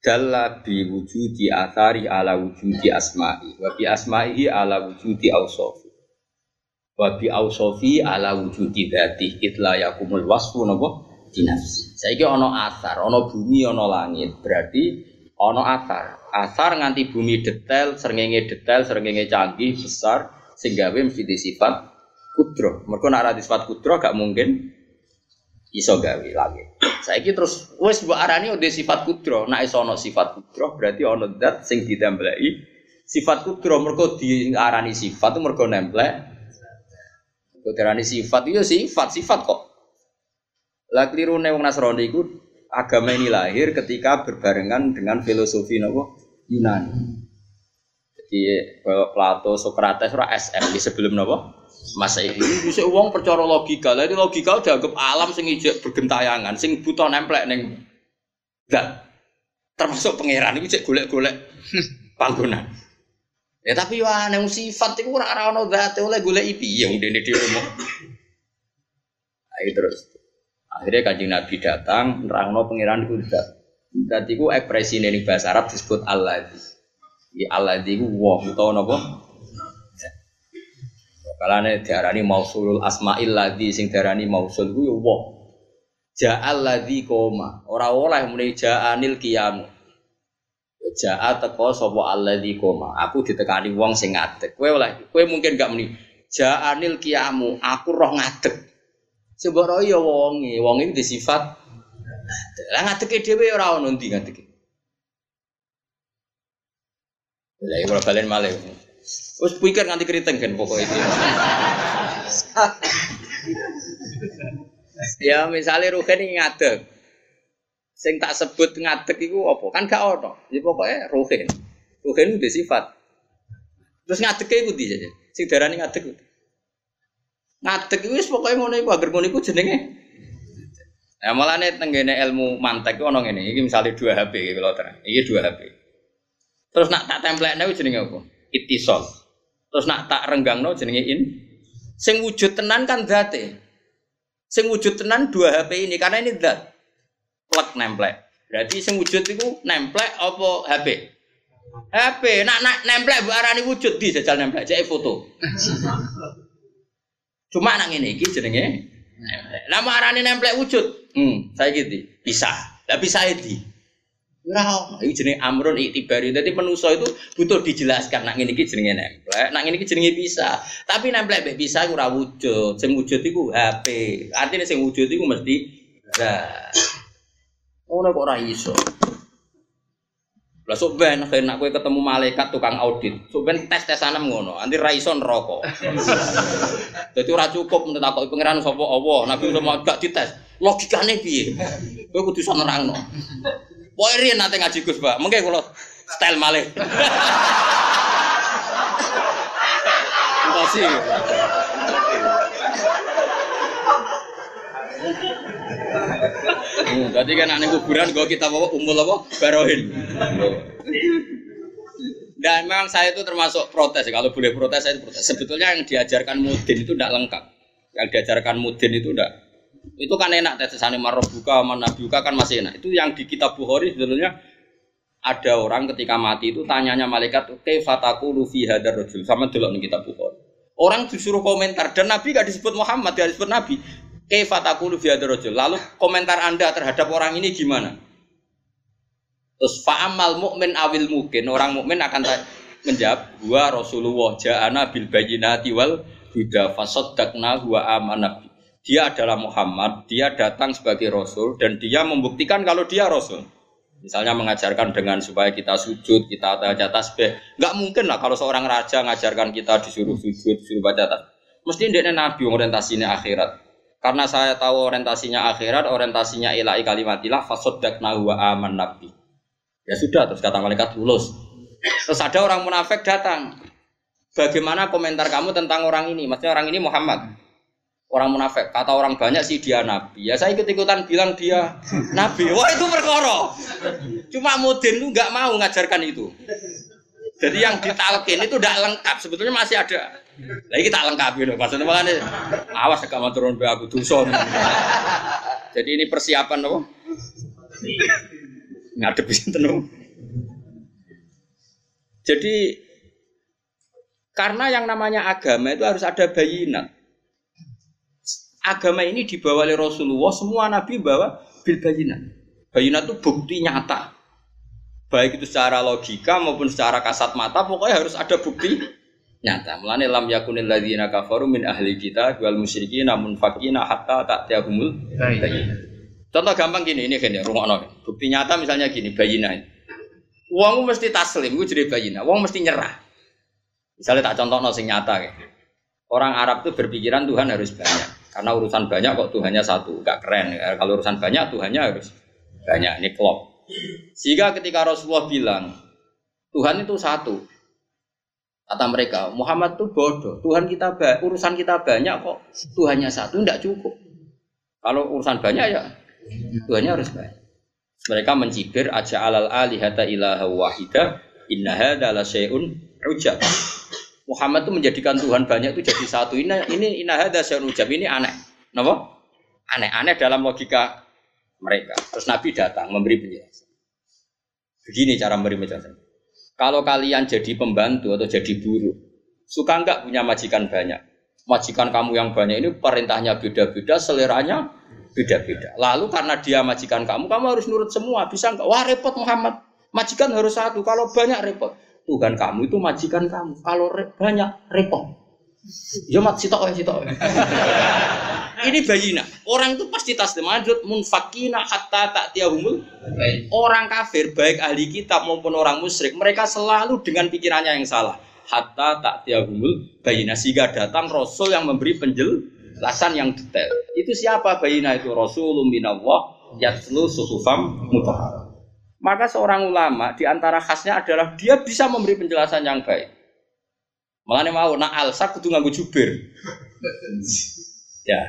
dalla bi wujudi athari ala wujudi asma'i wa bi asma'ihi ala wujudi awsofi wa bi awsofi ala wujudi dhati itla yakumul wasfu napa dinafsi saiki ana asar ana bumi ana langit berarti ana asar asar nganti bumi detail srengenge detail srengenge canggih besar sehingga mesti sifat kudro mereka nak sifat kudro gak mungkin iso gawe langit. Saiki terus wis mbok arani udah sifat kudro, nek iso ana sifat kudro berarti ana zat sing ditambahi sifat kudro mergo diarani sifat itu mergo nemplek. Mergo diarani sifat itu sifat sifat kok. Lah klirune wong Nasrani iku agama ini lahir ketika berbarengan dengan filosofi nopo Yunani. Jadi Plato, Socrates, ora SM di sebelum masa ini bisa uang percaya logika. Lah logika udah anggap alam sing ijek bergentayangan sing butuh nemplek neng dan termasuk pangeran itu cek golek-golek panggonan. Ya tapi wah neng sifat itu ora ora ono zat oleh golek ipi yang dene di rumah. Ayo terus. Akhirnya kanjeng nabi datang nerangno pangeran itu zat. Zat itu ekspresi ning bahasa Arab disebut Allah di Allah itu wong utawa napa Kalane diarani mausulul asmail ladzi sing diarani mausul ku yo wong. Ja'al ladzi koma. Ora oleh muni ja'anil qiyamu. Ja'a teko sapa alladzi koma. Aku ditekani wong sing ngadeg. Kowe oleh kowe mungkin gak muni ja'anil qiyamu. Aku roh ngadeg. Sebab roh ya wonge, wong iki sifat lah ngadege dhewe ora ono ndi ngadege. Lah iki kalau balen malih. Wes pikir nganti keriting kan pokoknya itu. ya misalnya Ruhen ini ngadeg. Sing tak sebut ngadeg itu apa? Kan gak ono. Jadi ya pokoknya Ruhen. Ruhen itu sifat. Terus ngadeg itu di saja. Sing darani ngadeg. Ngadeg itu pokoknya ngono iku agar ngono iku jenenge. Nah, malah nih tenggene ilmu mantek ono ini. Ini misalnya dua HP kalau terang. Ini dua HP. Terus nak tak template nih jenenge apa? Itisol. Terus nak tak renggang no jenenge in. Sing wujud tenan kan date. Sing wujud tenan dua HP ini karena ini dat. Plek nemplek. Berarti sing wujud itu nemplek apa HP? HP. Nak nak nemplek bu arani wujud di jajal nemplek. Jadi foto. Cuma nak ini iki jenenge Nama arani nemplek wujud. Hmm, saya gitu. Bisa. Lah bisa itu. Ora ono. Iki jenenge amrun iktibari. Dadi manusa itu butuh dijelaskan nak ngene iki jenenge nemplek, nak ngene iki jenenge bisa. Tapi nemplek mek bisa ora wujud. Sing wujud iku HP. Artinya sing wujud iku mesti zat. Ora kok ora iso. Lah sok ben nak kowe ketemu malaikat tukang audit. Sok ben tes-tesan ngono, anti ra iso neraka. Dadi ora cukup takoki pangeran sapa Allah, Nabi Muhammad gak dites. Logikane piye? Kowe kudu iso nerangno. Pokoke riyen nate ngaji Gus, Pak. Mengke kula style malih. Kasih. Hmm, tadi kan aneh kuburan gue kita bawa umul apa barohin. Dan memang saya itu termasuk protes. Kalau boleh protes saya itu protes. Sebetulnya yang diajarkan mudin itu tidak lengkap. Yang diajarkan mudin itu tidak itu kan enak tesane buka man buka kan masih enak. Itu yang di kitab Bukhari sebenarnya ada orang ketika mati itu tanyanya malaikat kaifataku lufi hadar rajul sama dulu nih kitab Bukhari. Orang disuruh komentar dan Nabi gak disebut Muhammad, gak disebut Nabi. Kaifataku lufi hadar rajul. Lalu komentar Anda terhadap orang ini gimana? Terus fa'amal mukmin awil mungkin orang mukmin akan menjawab gua Rasulullah ja'ana bil bayyinati wal huda fasaddaqna wa amana dia adalah Muhammad, dia datang sebagai Rasul dan dia membuktikan kalau dia Rasul. Misalnya mengajarkan dengan supaya kita sujud, kita baca tasbih. Enggak mungkin lah kalau seorang raja mengajarkan kita disuruh sujud, disuruh baca tasbih. Mesti dia nabi orientasinya akhirat. Karena saya tahu orientasinya akhirat, orientasinya ilahi kalimatilah fasodak wa aman nabi. Ya sudah, terus kata malaikat lulus. Terus ada orang munafik datang. Bagaimana komentar kamu tentang orang ini? Maksudnya orang ini Muhammad orang munafik. Kata orang banyak sih dia nabi. Ya saya ikut-ikutan bilang dia nabi. Wah itu perkara. Cuma Mudin lu nggak mau ngajarkan itu. Jadi yang ditalkin itu tidak lengkap. Sebetulnya masih ada. Lagi kita lengkap gitu. Maksudnya makanya awas agak mau turun aku dusun. Jadi ini persiapan apa? Ngadep sinten Jadi karena yang namanya agama itu harus ada bayinat. Agama ini dibawa oleh Rasulullah, semua nabi bawa bil bayinat. Bayinat itu bukti nyata. Baik itu secara logika maupun secara kasat mata, pokoknya harus ada bukti nyata. Mulane lam yakunil ladzina kafaru min ahli kita wal musyrikin namun fakina hatta ta'tiyahumul bayinat. Contoh gampang gini, ini kan ya, rumah Bukti nyata misalnya gini, bayina. Uang mesti taslim, gue jadi bayina. Uang mesti nyerah. Misalnya tak contoh sing nyata kayak. Orang Arab tuh berpikiran Tuhan harus banyak. Karena urusan banyak kok Tuhannya satu, gak keren. Kalau urusan banyak Tuhannya harus banyak. Ini klop. Sehingga ketika Rasulullah bilang Tuhan itu satu, kata mereka Muhammad tuh bodoh. Tuhan kita urusan kita banyak kok Tuhannya satu, tidak cukup. Kalau urusan banyak ya Tuhannya harus baik. Mereka mencibir aja alal alihata ilaha wahida inna hadza la syai'un ujab. Muhammad itu menjadikan Tuhan banyak itu jadi satu. Ini ini syai'un ujab. Ini aneh. Napa? Aneh-aneh dalam logika mereka. Terus Nabi datang memberi penjelasan. Begini cara memberi penjelasan. Kalau kalian jadi pembantu atau jadi buruh, suka enggak punya majikan banyak? Majikan kamu yang banyak ini perintahnya beda-beda, seleranya beda-beda. Lalu karena dia majikan kamu, kamu harus nurut semua. Bisa enggak? Wah repot Muhammad. Majikan harus satu. Kalau banyak repot. Tuhan kamu itu majikan kamu. Kalau re banyak repot. Ya mat sitok ya sitok. Ini bayina. Orang itu pasti taslim adut munfakina hatta tak tiahumul. Orang kafir baik ahli kitab maupun orang musyrik mereka selalu dengan pikirannya yang salah. Hatta tak tiahumul bayina sehingga datang rasul yang memberi penjel Lasan yang detail. Itu siapa bayina itu Rasulullah minallah yatlu suhufam mutahar. Maka seorang ulama di antara khasnya adalah dia bisa memberi penjelasan yang baik. Makanya mau nak alsa kudu nganggo jubir. ya.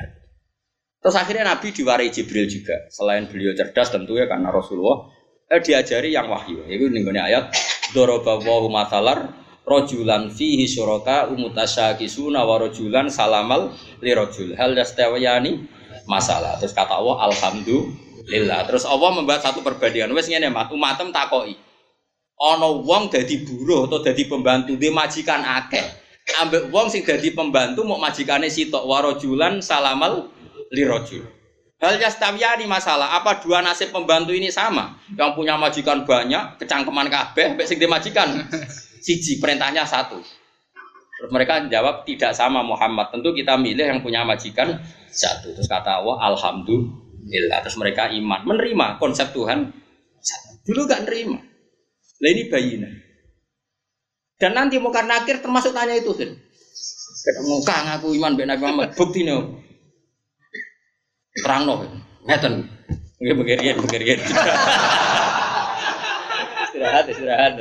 Terus akhirnya Nabi diwarai Jibril juga. Selain beliau cerdas tentunya karena Rasulullah eh, diajari yang wahyu. Itu nih ayat Dorobawahu matalar rojulan fihi syuraka umutasyakisuna wa rojulan salamal li rojul hal yastawiyani masalah terus kata Allah alhamdulillah terus Allah membuat satu perbandingan wes ngene mat umatem takoki ana wong dadi buruh atau dadi pembantu di majikan akeh ambek wong sing dadi pembantu mau majikane sitok warojulan salamal li rojul Hal yastawiyani masalah, apa dua nasib pembantu ini sama? Yang punya majikan banyak, kecangkeman kabeh, mbek sing dimajikan siji perintahnya satu. Terus mereka jawab tidak sama Muhammad. Tentu kita milih yang punya majikan satu. Terus kata Allah Alhamdulillah. Terus mereka iman menerima konsep Tuhan. Dulu gak nerima. Lah ini bayina. Dan nanti mau karena akhir termasuk tanya itu kan. Ketemu kang aku iman ben Nabi Muhammad. Bukti nih. Terang no. Ngeten. Nggih begerian begerian. istirahat istirahat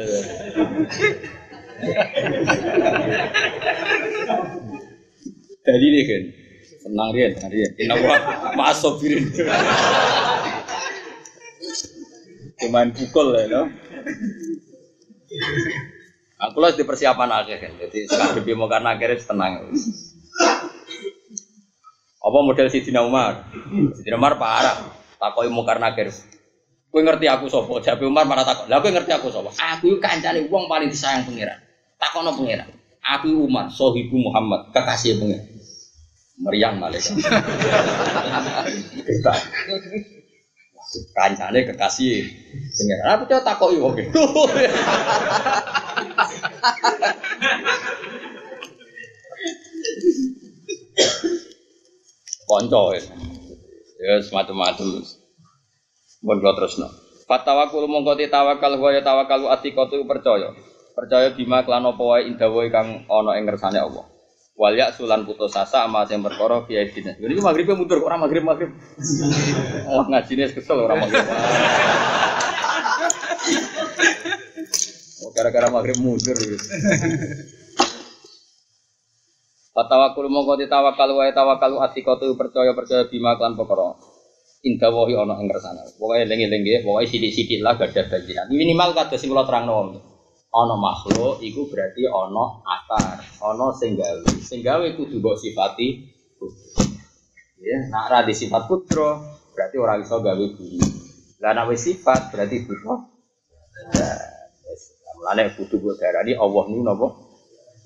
Tadi nih kan senang dia senang dia kenapa maaf sopirin cuman pukul ya no aku lah di persiapan akhir kan jadi sekarang mau karena akhirnya tenang apa model Sidina Umar Sidina Umar parah takoi mau karena akhir Kowe ngerti aku sapa? Jabe Umar malah takon. Lah kowe ngerti aku sapa? Aku iku kancane wong paling disayang pangeran. Takono pangeran. Aku Umar, sohibu Muhammad, kekasih pangeran. Meriang malaikat. Kita. Kancane kekasih pangeran. Aku coba takoki wong itu. Konco ya. Ya semacam-macam. Mun kula terusno. Fatawakul mongko tawakal wa tawakalu atiqatu percaya. Percaya bima klan apa kang ana ing ngersane Allah. Wal ya sulan putus asa ama sing perkara fi aidina. Ini maghrib mundur ora maghrib maghrib. Oh ngajine kesel ora maghrib. Oh gara-gara maghrib mundur gitu. Fatawakul mongko ditawakal wae tawakalu atiqatu percaya percaya bima klan perkara indah wahi ono ing kersane. Pokoke eling-eling nggih, pokoke sithik-sithik lah gak ada bagian. Minimal kata sing kula terangno. Ono makhluk iku berarti ono akar, ono sing gawe. Sing gawe kudu mbok sifati Ya, nak sifat putra berarti ora iso gawe bumi. Lah wis sifat berarti butuh. Mulane kudu gue darani Allah niku napa?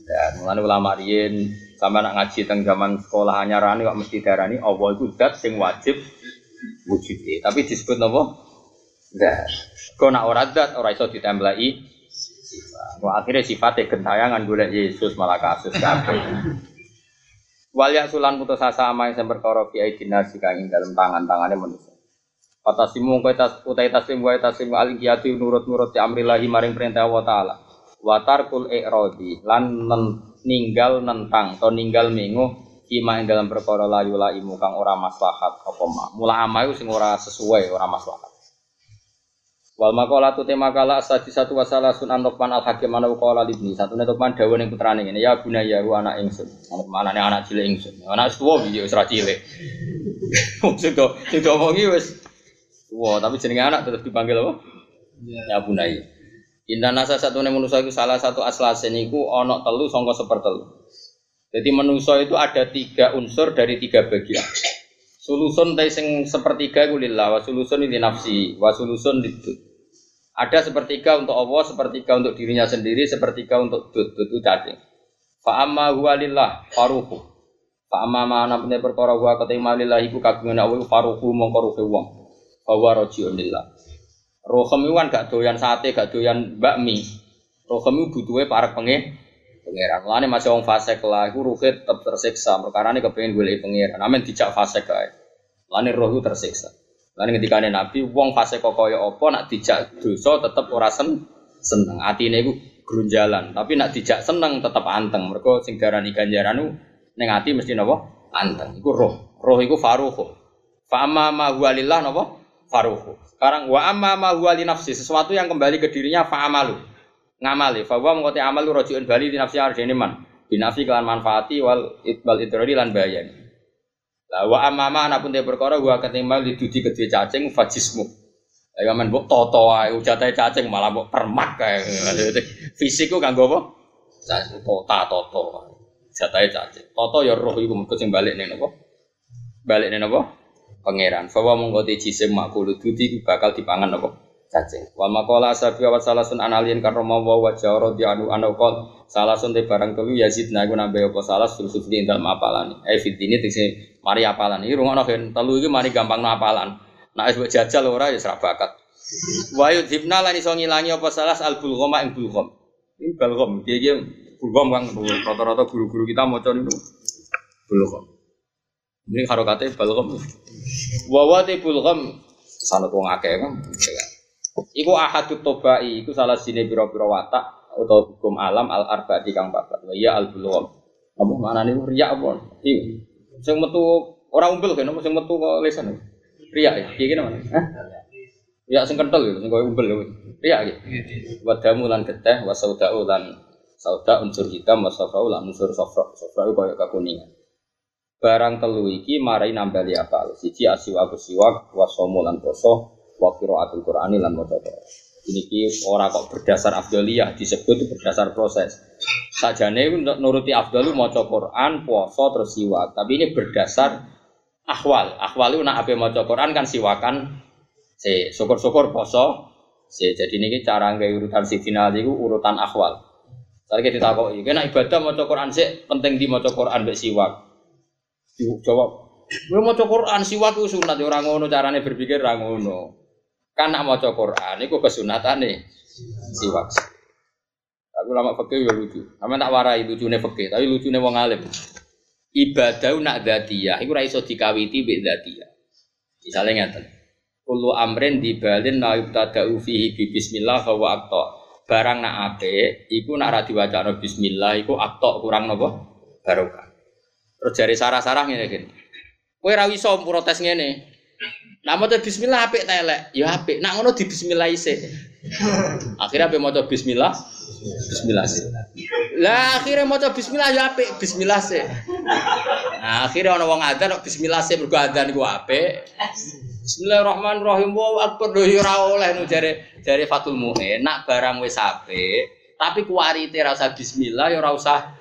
Dan mulane ulama riyen sama nak ngaji teng zaman sekolah anyarane kok mesti darani Allah itu zat sing wajib wujud. Tapi disebut napa? Zat. Kok nak ora zat ora iso sifat. Wah, akhirnya sifatnya gentayangan golek Yesus malah kasus kabeh. Wal sulan putus asa ama yang perkara fi aidina sika ing dalam tangan-tangane manusia. Fatasimu kowe tas utai taslim wa taslim al qiyati nurut-nurut di amrillahi maring perintah Allah taala. Wa tarkul i'radi lan ninggal nentang atau ninggal mengu kima ing dalam perkara layu la imu kang ora maslahat apa ma. Mula ama sing ora sesuai ora maslahat. Wal makola tu tema kala asadi satu wasalah sun anokman al hakim mana ukola libni satu netokman dawa yang putrane ini ya guna ya ru anak ingsun. Mana nih anak cilik ingsun. Anak tua bijo serah cilik. Maksud tuh itu omongi wes tua tapi jenenge anak tetap dipanggil apa? Ya. Guna ya Indah nasa satu nih manusia itu salah satu aslasen itu onok telu songko sepertelu. Jadi manusia itu ada tiga unsur dari tiga bagian. Sulusun sing sepertiga itu lillah, wa sulusun nafsi, wa sulusun ada sepertiga untuk Allah, sepertiga untuk dirinya sendiri, sepertiga untuk dud, dud itu cacing. Fa amma huwa lillah faruhu. Fa amma ma ana punya perkara huwa katima lillah iku kagungan Allah faruhu mongko ruhe wong. Fa huwa rajiun lillah. Rohem itu kan gak doyan sate, gak doyan bakmi. Rohem itu butuhnya para pengen pangeran. Mulane masih wong fasik lah, iku ruhe tetap tersiksa. Perkara ini kepengen golek pangeran. Amin dijak fasik kae. Mulane roh itu tersiksa. Lan ketika Nabi wong fase kok kaya apa nak dijak dosa tetep ora sen seneng. Atine iku grunjalan, tapi nak dijak seneng tetep anteng. Mergo sing darani ganjaran ning ati mesti napa? Anteng. Iku roh. Roh iku faruhu. Fa amma ma huwa lillah napa? Faruhu. Sekarang wa amma ma huwa li nafsi, sesuatu yang kembali ke dirinya fa amalu. Ngamali, fa wa mengkoti amalu rojiun bali di nafsi arjene man. Binafi kelan manfaati wal itbal idrari lan bayani. Lah wa amama anak pun perkara gua ketimbang didudi gede cacing fajismu. Ayo men mbok toto ae ujate cacing malah mbok permak kae. Fisikku kanggo apa? Tota toto. Jatahe cacing. Toto ya roh iku mengko sing balik ning napa? Balik ning napa? Pangeran. Fawa mongko te jisim makul dudi bakal dipangan apa? Cacing. Wal maqala asabi wa salasun analien karoma wa wa jawra di anu anu qol salasun te barang telu yazid na iku nambah apa salas fil sufli dalam apalane. Eh fitini tegese Mari apalan. Ini rumah kan telu ini mari gampang no apalan. Nah es jajal ora ya serap bakat. Wayu dibna lan iso ngilangi apa salah al bulghama ing bulgham. Ini bulgham. Dia dia bulgham kan rata-rata guru-guru kita maca niku bulgham. Ini harokate bulgham. Wa te bulgham sanad wong akeh kan. Iku ahadut tobai, iku salah sini biro-biro watak atau hukum alam al arbaati kang papat. Wa ya al bulgham. Apa mana nih riak apa? Iya. Sing metu orang umbel kan, sing metu kok lesan. Riak ya, iki mana? Hah? Ya sing kental ya, sing koyo umbel ya. Riak ya. Wadamu lan geteh, wasaudau lan sauda unsur hitam, wasafrau lan unsur safra. Safra koyo kekuningan. Barang telu iki marai nambali akal. Siji asiwa siwak, wasomo lan poso, wa qiraatul Qur'ani lan maca ini ki orang kok berdasar afdaliyah disebut berdasar proses. Sajane nuruti afdalu maca Quran, puasa terus siwak. Tapi ini berdasar ahwal. Ahwal itu nak ape maca Quran kan siwakan si syukur-syukur poso. Si jadi ini cara nggak urutan si final itu urutan ahwal. Saya kita ini kena ibadah maca Quran sih penting di maca Quran be siwak. Jawab, gue maca Quran siwak itu sunat orang ngono carane berpikir orang ngono. Kan nak maca Quran iku kesunatane siwak. Aku lama fakir ya lucu. Sama tak warai lucune fakir, tapi lucune wong alim. Ibadah nak dzatiyah iku ora iso dikawiti mbek dzatiyah. Misale ngeten. Kullu amrin dibalin la yubtada'u fihi bi bismillah fa wa. Barang nak ape, iku nak ra diwacana bismillah iku aqta kurang napa? Barokah. Terus jari sarah-sarah ngene iki. Kowe ra iso protes ngene. Nah mau bismillah apik telek, ya apik. Nak ngono di bismillah isih. Akhirnya apa mau bismillah? Bismillah sih. Lah akhirnya mau bismillah ya apik, bismillah sih. Nah, akhirnya orang wong adzan bismillah sih mergo adzan iku apik. Bismillahirrahmanirrahim. Wa akbar lho ya ora oleh nu jare jare Fatul Mu'in. Nak barang wis apik, tapi kuarite ra usah bismillah ya ora usah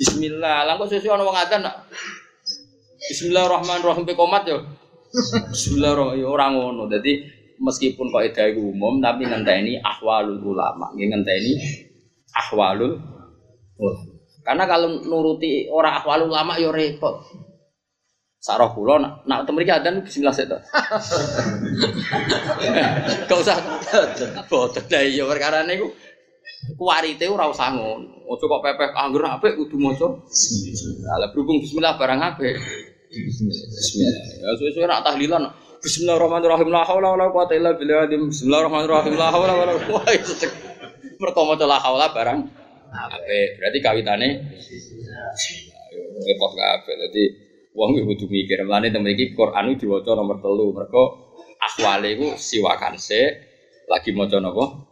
bismillah. Lah kok sesuk ana wong adzan Bismillahirrahmanirrahim pe komat yo. Bismillahirrahmanirrahim orang ngono. Jadi meskipun kok itu umum tapi ngenteni ahwalul ulama, ngenteni ahwalul ulama. Karena kalau nuruti orang ahwalul ulama yo repot. Sarah kula nak nak temu iki adzan bismillah sik to. Gak usah boten lah iya perkara niku kuwarite ora usah ngono. Ojo kok pepeh anggur apik kudu maca. Lah berhubung bismillah barang apik. Bismillah. Ya suwe-suwe nak tahlilan Bismillahirrahmanirrahim. La haula wala quwata illa billah. Bismillahirrahmanirrahim. La haula wala quwata. Mergo maca la haula barang apik. Berarti kawitane repot kabeh. Dadi wong iku kudu mikir. Mulane temen iki Quran diwaca nomor 3. Mergo ahwale iku siwakan sik lagi maca napa?